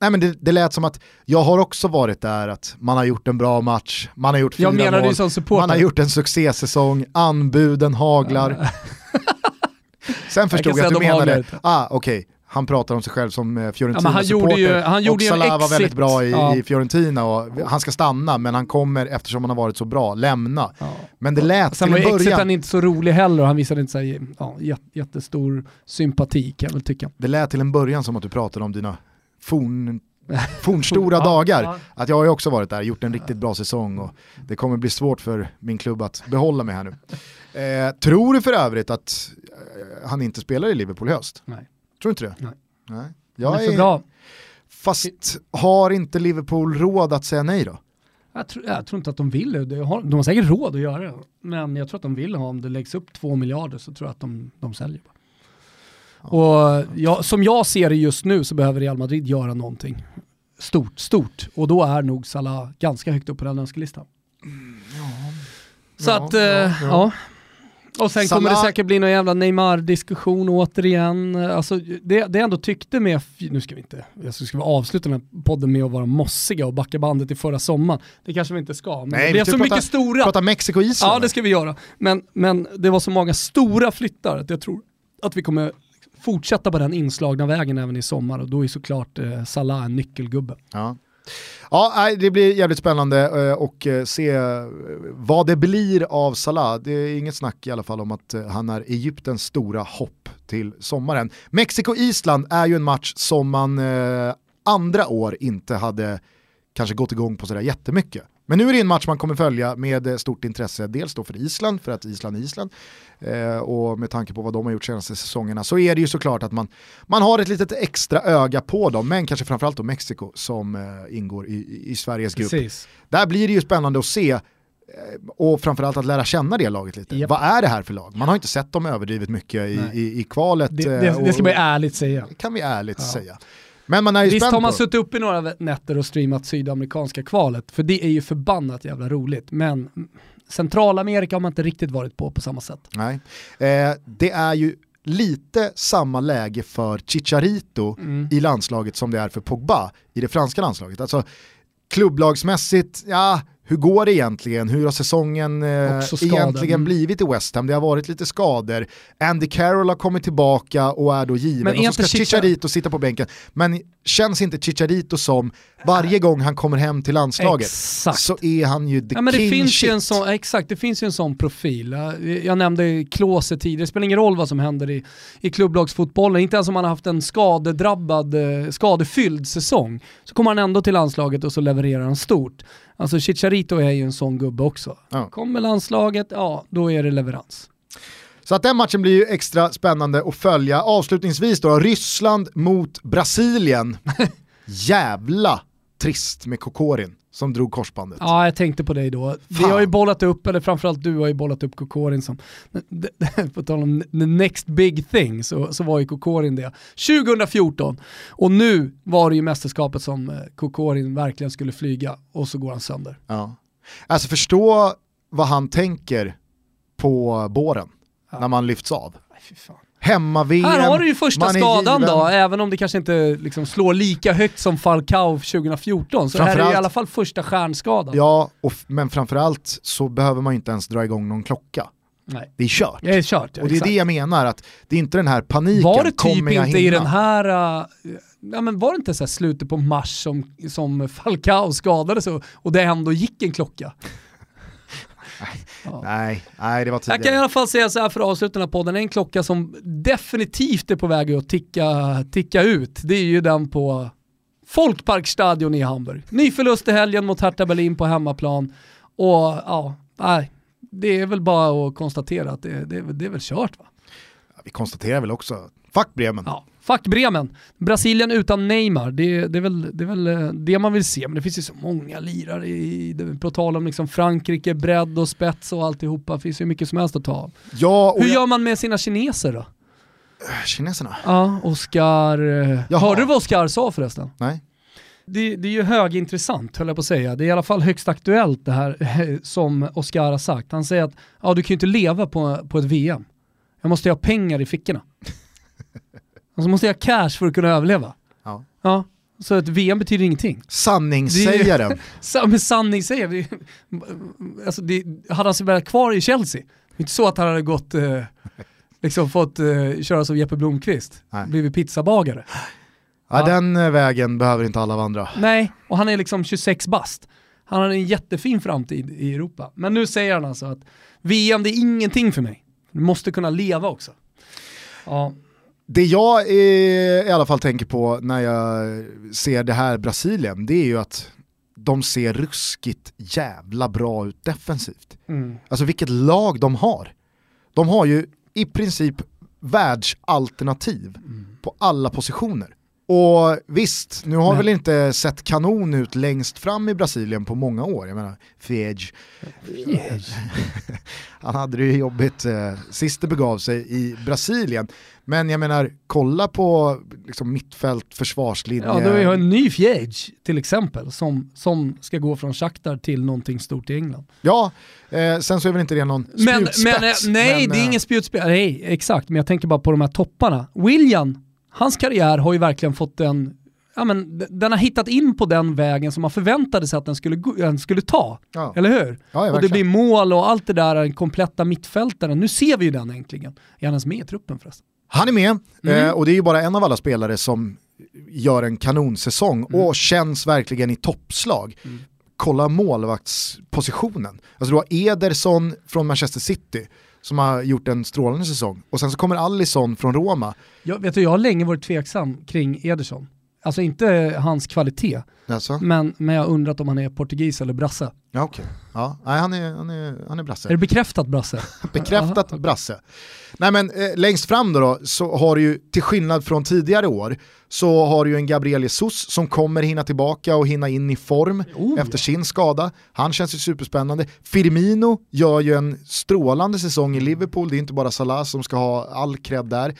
Nej men det, det lät som att jag har också varit där, att man har gjort en bra match, man har gjort fyra Jag mål, man har gjort en succésäsong, anbuden haglar. Sen förstod jag, säga att du menade, ah okej, han pratar om sig själv som eh, Ja, han Fiorentina-supporter gjorde ju- han gjorde ju en Salah var väldigt exit. bra i, Ja. i Fiorentina och han ska stanna men han kommer eftersom han har varit så bra lämna. Ja. Men det lät Sen till var början, exiten inte så rolig heller och han visade inte så här, ja, jät- jättestor sympati kan jag väl tycka. det lät till en början som att du pratade om dina forn, fornstora Ja, dagar. ja. Att jag har ju också varit där, gjort en riktigt bra säsong och det kommer bli svårt för min klubb att behålla mig här nu. Eh, tror du för övrigt att eh, han inte spelar i Liverpool i höst? Nej. Tror du inte det? Nej. Nej. Jag är för bra. Fast har inte Liverpool råd att säga nej då? Jag tror, jag tror inte att de vill det. De har, de har säkert råd att göra det. Men jag tror att de vill ha, om det läggs upp två miljarder så tror jag att de, de säljer. Bara. Och jag, som jag ser det just nu så behöver Real Madrid göra någonting stort, stort. Och då är nog Salah ganska högt upp på den önskelistan. Så Ja, att, eh, ja, ja. Och sen kommer det Salah- säkert bli någon jävla Neymar-diskussion återigen. Alltså, det, det jag ändå tyckte med, nu ska vi inte, jag ska vi avsluta den här podden med att vara mossiga och backa bandet i förra sommaren. Det kanske vi inte ska, men Nej, det ska så prata- mycket stora. Prata Mexiko Island. Ja, det ska vi göra. Men, men det var så många stora flyttar att jag tror att vi kommer fortsätta på den inslagna vägen även i sommar och då är såklart eh, Salah en nyckelgubbe. Ja. Ja, det blir jävligt spännande eh, och eh, se eh, vad det blir av Salah. Det är inget snack i alla fall om att han är Egyptens stora hopp till sommaren. Mexiko-Island är ju en match som man andra år inte hade kanske gått igång på sådär jättemycket. Men nu är det en match man kommer följa med eh, stort intresse, dels då för Island, för att Island är Island, eh, och med tanke på vad de har gjort senaste säsongerna så är det ju såklart att man, man har ett litet extra öga på dem, men kanske framförallt då Mexiko som eh, ingår i, i- Sveriges grupp. Precis. Där blir det ju spännande att se eh, och framförallt att lära känna det laget lite. Japp. Vad är det här för lag? Man har inte sett dem överdrivet mycket i, i, i kvalet. Det, eh, det, det ska ju ärligt säga. kan vi ärligt Ja. säga. Men man är ju Visst har man på. suttit upp i några nätter och streamat sydamerikanska kvalet, för det är ju förbannat jävla roligt. Men Centralamerika har man inte riktigt varit på på samma sätt. Nej. Eh, det är ju lite samma läge för Chicharito Mm. i landslaget som det är för Pogba i det franska landslaget. Alltså klubblagsmässigt, ja, hur går det egentligen? Hur har säsongen eh, egentligen Mm. blivit i West Ham? Det har varit lite skador. Andy Carroll har kommit tillbaka och är då given. Men och så ska Chicha- Chicharito sitta på bänken. Men känns inte Chicharito som, varje gång han kommer hem till landslaget, Exakt. så är han ju the Ja, men det king finns shit. en sån, exakt, det finns ju en sån profil. Jag, nämnde Klose tidigare, det spelar ingen roll vad som händer i, i klubblagsfotbollen, inte ens om man har haft en skadedrabbad, eh, skadefylld säsong, så kommer han ändå till landslaget och så levererar han stort. Alltså Chicharito är ju en sån gubbe också. Ja. Kommer landslaget, ja då är det leverans. Så att den matchen blir ju extra spännande att följa. Avslutningsvis då, Ryssland mot Brasilien. Jävla trist med Kokorin som drog korsbandet. Ja, jag tänkte på dig då. Vi Fan. har ju bollat upp, eller framförallt du har ju bollat upp Kokorin som, på tal om the next big thing, så, så var ju Kokorin det. 2014, och nu var det ju mästerskapet som eh, Kokorin verkligen skulle flyga, och så går han sönder. Ja. Alltså förstå vad han tänker på båren Ja. när man lyfts av. Fan. Hemma-VM, Här har du ju första är skadan given. då, även om det kanske inte liksom slår lika högt som Falcao 2014, så det här är i alla fall första stjärnskadan. Ja, och, men framförallt så behöver man ju inte ens dra igång någon klocka. Nej. Det är kört. Det är kört, ja, och det är exakt. det jag menar, att det är inte den här paniken, Var det typ inte i den här, uh, ja men var det inte så slutet på mars som, som Falcao skadades och, och det ändå gick en klocka? Nej, nej, det var Jag kan i tidigare. alla fall säga så här för att avsluta den här podden, en klocka som definitivt är på väg att ticka, ticka ut, det är ju den på Folkparkstadion i Hamburg. Ny förlust i helgen mot Hertha Berlin på hemmaplan och ja, nej, det är väl bara att konstatera att det, det, är väl- det är väl kört va? Vi konstaterar väl också, fuck Bremen. Ja, fuck Bremen. Brasilien utan Neymar, det, det, är väl, det är väl eh, det man vill se. Men det finns ju så många lirare i, på tal om liksom Frankrike, bredd och spets och alltihopa. Det finns ju mycket som helst att ta av. Ja, Hur jag, gör man med sina kineser då? kineserna? Ja, Oscar... eh, Jaha. Hörde du vad Oscar sa förresten? Nej. Det, det är ju högintressant höll jag på att säga. Det är i alla fall högst aktuellt det här som Oscar har sagt. Han säger att ja, du kan ju inte leva på, på ett VM. Jag måste ha pengar i fickorna. Alltså måste jag ha cash för att kunna överleva. Ja. Ja, så ett VM betyder ingenting. Sanningssägaren. Sa- Men sanning säger vi. Alltså det, hade han sig varit kvar i Chelsea, det är inte så att han hade gått, eh, liksom fått eh, köra som Jeppe Blomqvist, Nej. blivit pizzabagare. Ja, Ja. den eh, vägen behöver inte alla vandra. Nej, och han är liksom 26 bast. Han har en jättefin framtid i Europa. Men nu säger han alltså att VM det är ingenting för mig. Du måste kunna leva också. Ja, Det jag eh, i alla fall tänker på när jag ser det här Brasilien, det är ju att de ser ruskigt jävla bra ut defensivt. mm. Alltså vilket lag de har. De har ju i princip världsalternativ på alla positioner. Och visst, nu har Men- väl inte sett kanon ut längst fram i Brasilien på många år. Jag menar, Fiege. Han hade det ju jobbigt eh, sist det begav sig i Brasilien. Men jag menar, kolla på liksom, mittfält, försvarslinje. Ja, då har jag en ny Fjäge till exempel som, som ska gå från Shakhtar till någonting stort i England. Ja, eh, sen så är väl inte det någon Men, men eh, spjutspets. nej, men, det är eh, ingen spjutspets. Nej, exakt. Men jag tänker bara på de här topparna. William, hans karriär har ju verkligen fått en, ja men den har hittat in på den vägen som man förväntade sig att den skulle, den skulle ta. Ja. Eller hur? Ja, ja, och det blir mål och allt det där, den kompletta mittfältaren. Nu ser vi ju den äntligen. Är han ens med i truppen förresten? Han är med, Mm. eh, och det är ju bara en av alla spelare som gör en kanonsäsong Mm. och känns verkligen i toppslag. Kolla målvaktspositionen. Alltså du har Ederson från Manchester City som har gjort en strålande säsong och sen så kommer Allison från Roma. Jag, vet du, jag har länge varit tveksam kring Ederson. Alltså inte hans kvalitet, Alltså, men, men jag har undrat om han är portugis eller brasse. ja, okej. ja, nej, han, är, han, är, han är Är brasse. det bekräftat brasse? Bekräftat brasse. Nej men eh, längst fram då, då så har du ju, till skillnad från tidigare år, så har du ju en Gabriel Jesus som kommer hinna tillbaka och hinna in i form Oh, efter sin skada. Han känns ju superspännande. Firmino gör ju en strålande säsong i Liverpool, det är inte bara Salah som ska ha all cred där.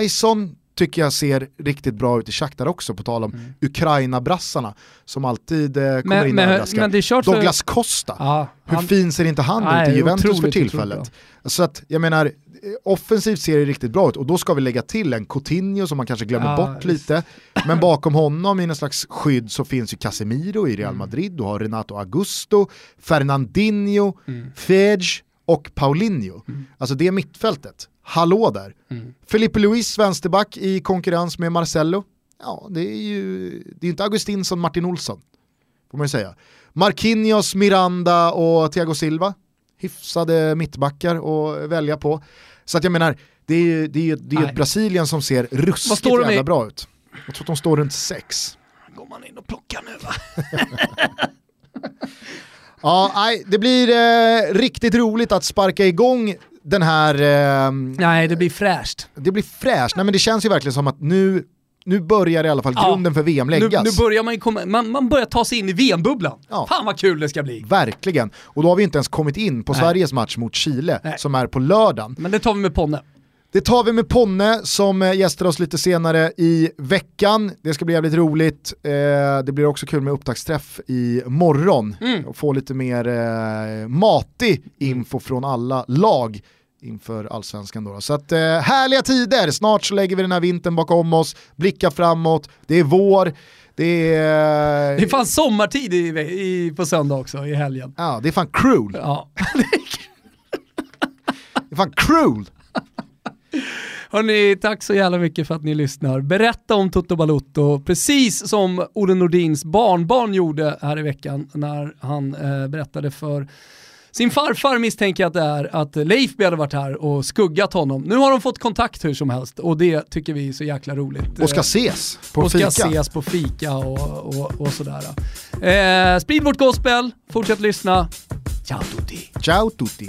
Tyson tycker jag ser riktigt bra ut i Shakhtar också, på tal om mm. Ukraina-brassarna som alltid eh, kommer men, in och överraskar. Douglas Costa, ja, hur han, fin ser inte han nej, ut i Juventus för tillfället? Så att jag menar, offensivt ser det riktigt bra ut och då ska vi lägga till en Coutinho som man kanske glömmer ja, bort lite. Men bakom honom i någon slags skydd så finns ju Casemiro i Real mm. Madrid, du har Renato Augusto, Fernandinho, mm. Fege och Paulinho. Mm. Alltså det är mittfältet. Hallå där. Mm. Felipe Luis, vänsterback i konkurrens med Marcello. Ja, det är ju det är inte Augustinsson, Martin Olsson. Får man ju säga. Marquinhos, Miranda och Thiago Silva. Hyfsade mittbackar att välja på. Så att jag menar, det är, det är, det är ett Brasilien som ser ruskigt jävla i? bra ut. Jag tror att de står runt sex. Går man in och plockar nu va? ja, nej, det blir eh, riktigt roligt att sparka igång den här... Eh, nej, det blir fräscht. Det blir fräscht, nej men det känns ju verkligen som att nu nu börjar i alla fall ja. grunden för VM läggas. Nu, nu börjar man, komma, man, man börjar ta sig in i VM-bubblan. Ja. Fan vad kul det ska bli. Verkligen. Och då har vi inte ens kommit in på Nej. Sveriges match mot Chile Nej. som är på lördagen. Men det tar vi med Ponne. Det tar vi med Ponne som eh, gästar oss lite senare i veckan. Det ska bli jävligt roligt. Eh, det blir också kul med upptaktsträff i morgon. Mm. Och få lite mer eh, matig info från alla lag inför allsvenskan. Då. Så att, eh, härliga tider, snart så lägger vi den här vintern bakom oss, blickar framåt, det är vår, det är... Det är fan sommartid i, i, på söndag också, i helgen. Ja, det är fan cruel. Ja. det är fan cruel. Hörni, tack så jävla mycket för att ni lyssnar. Berätta om Toto Balutto, precis som Olle Nordins barnbarn gjorde här i veckan när han eh, berättade för sin farfar misstänker jag att det är att Leifby hade varit här och skuggat honom. Nu har de fått kontakt hur som helst och det tycker vi är så jäkla roligt. Och ska ses på och fika. Och ska ses på fika och, och, och sådär. Eh, sprid vårt gospel, fortsätt lyssna. Ciao tutti. Ciao tutti.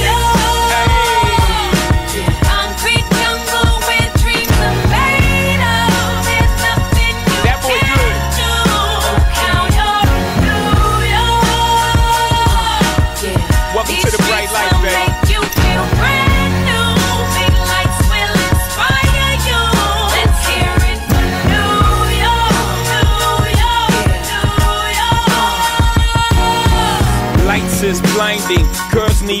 the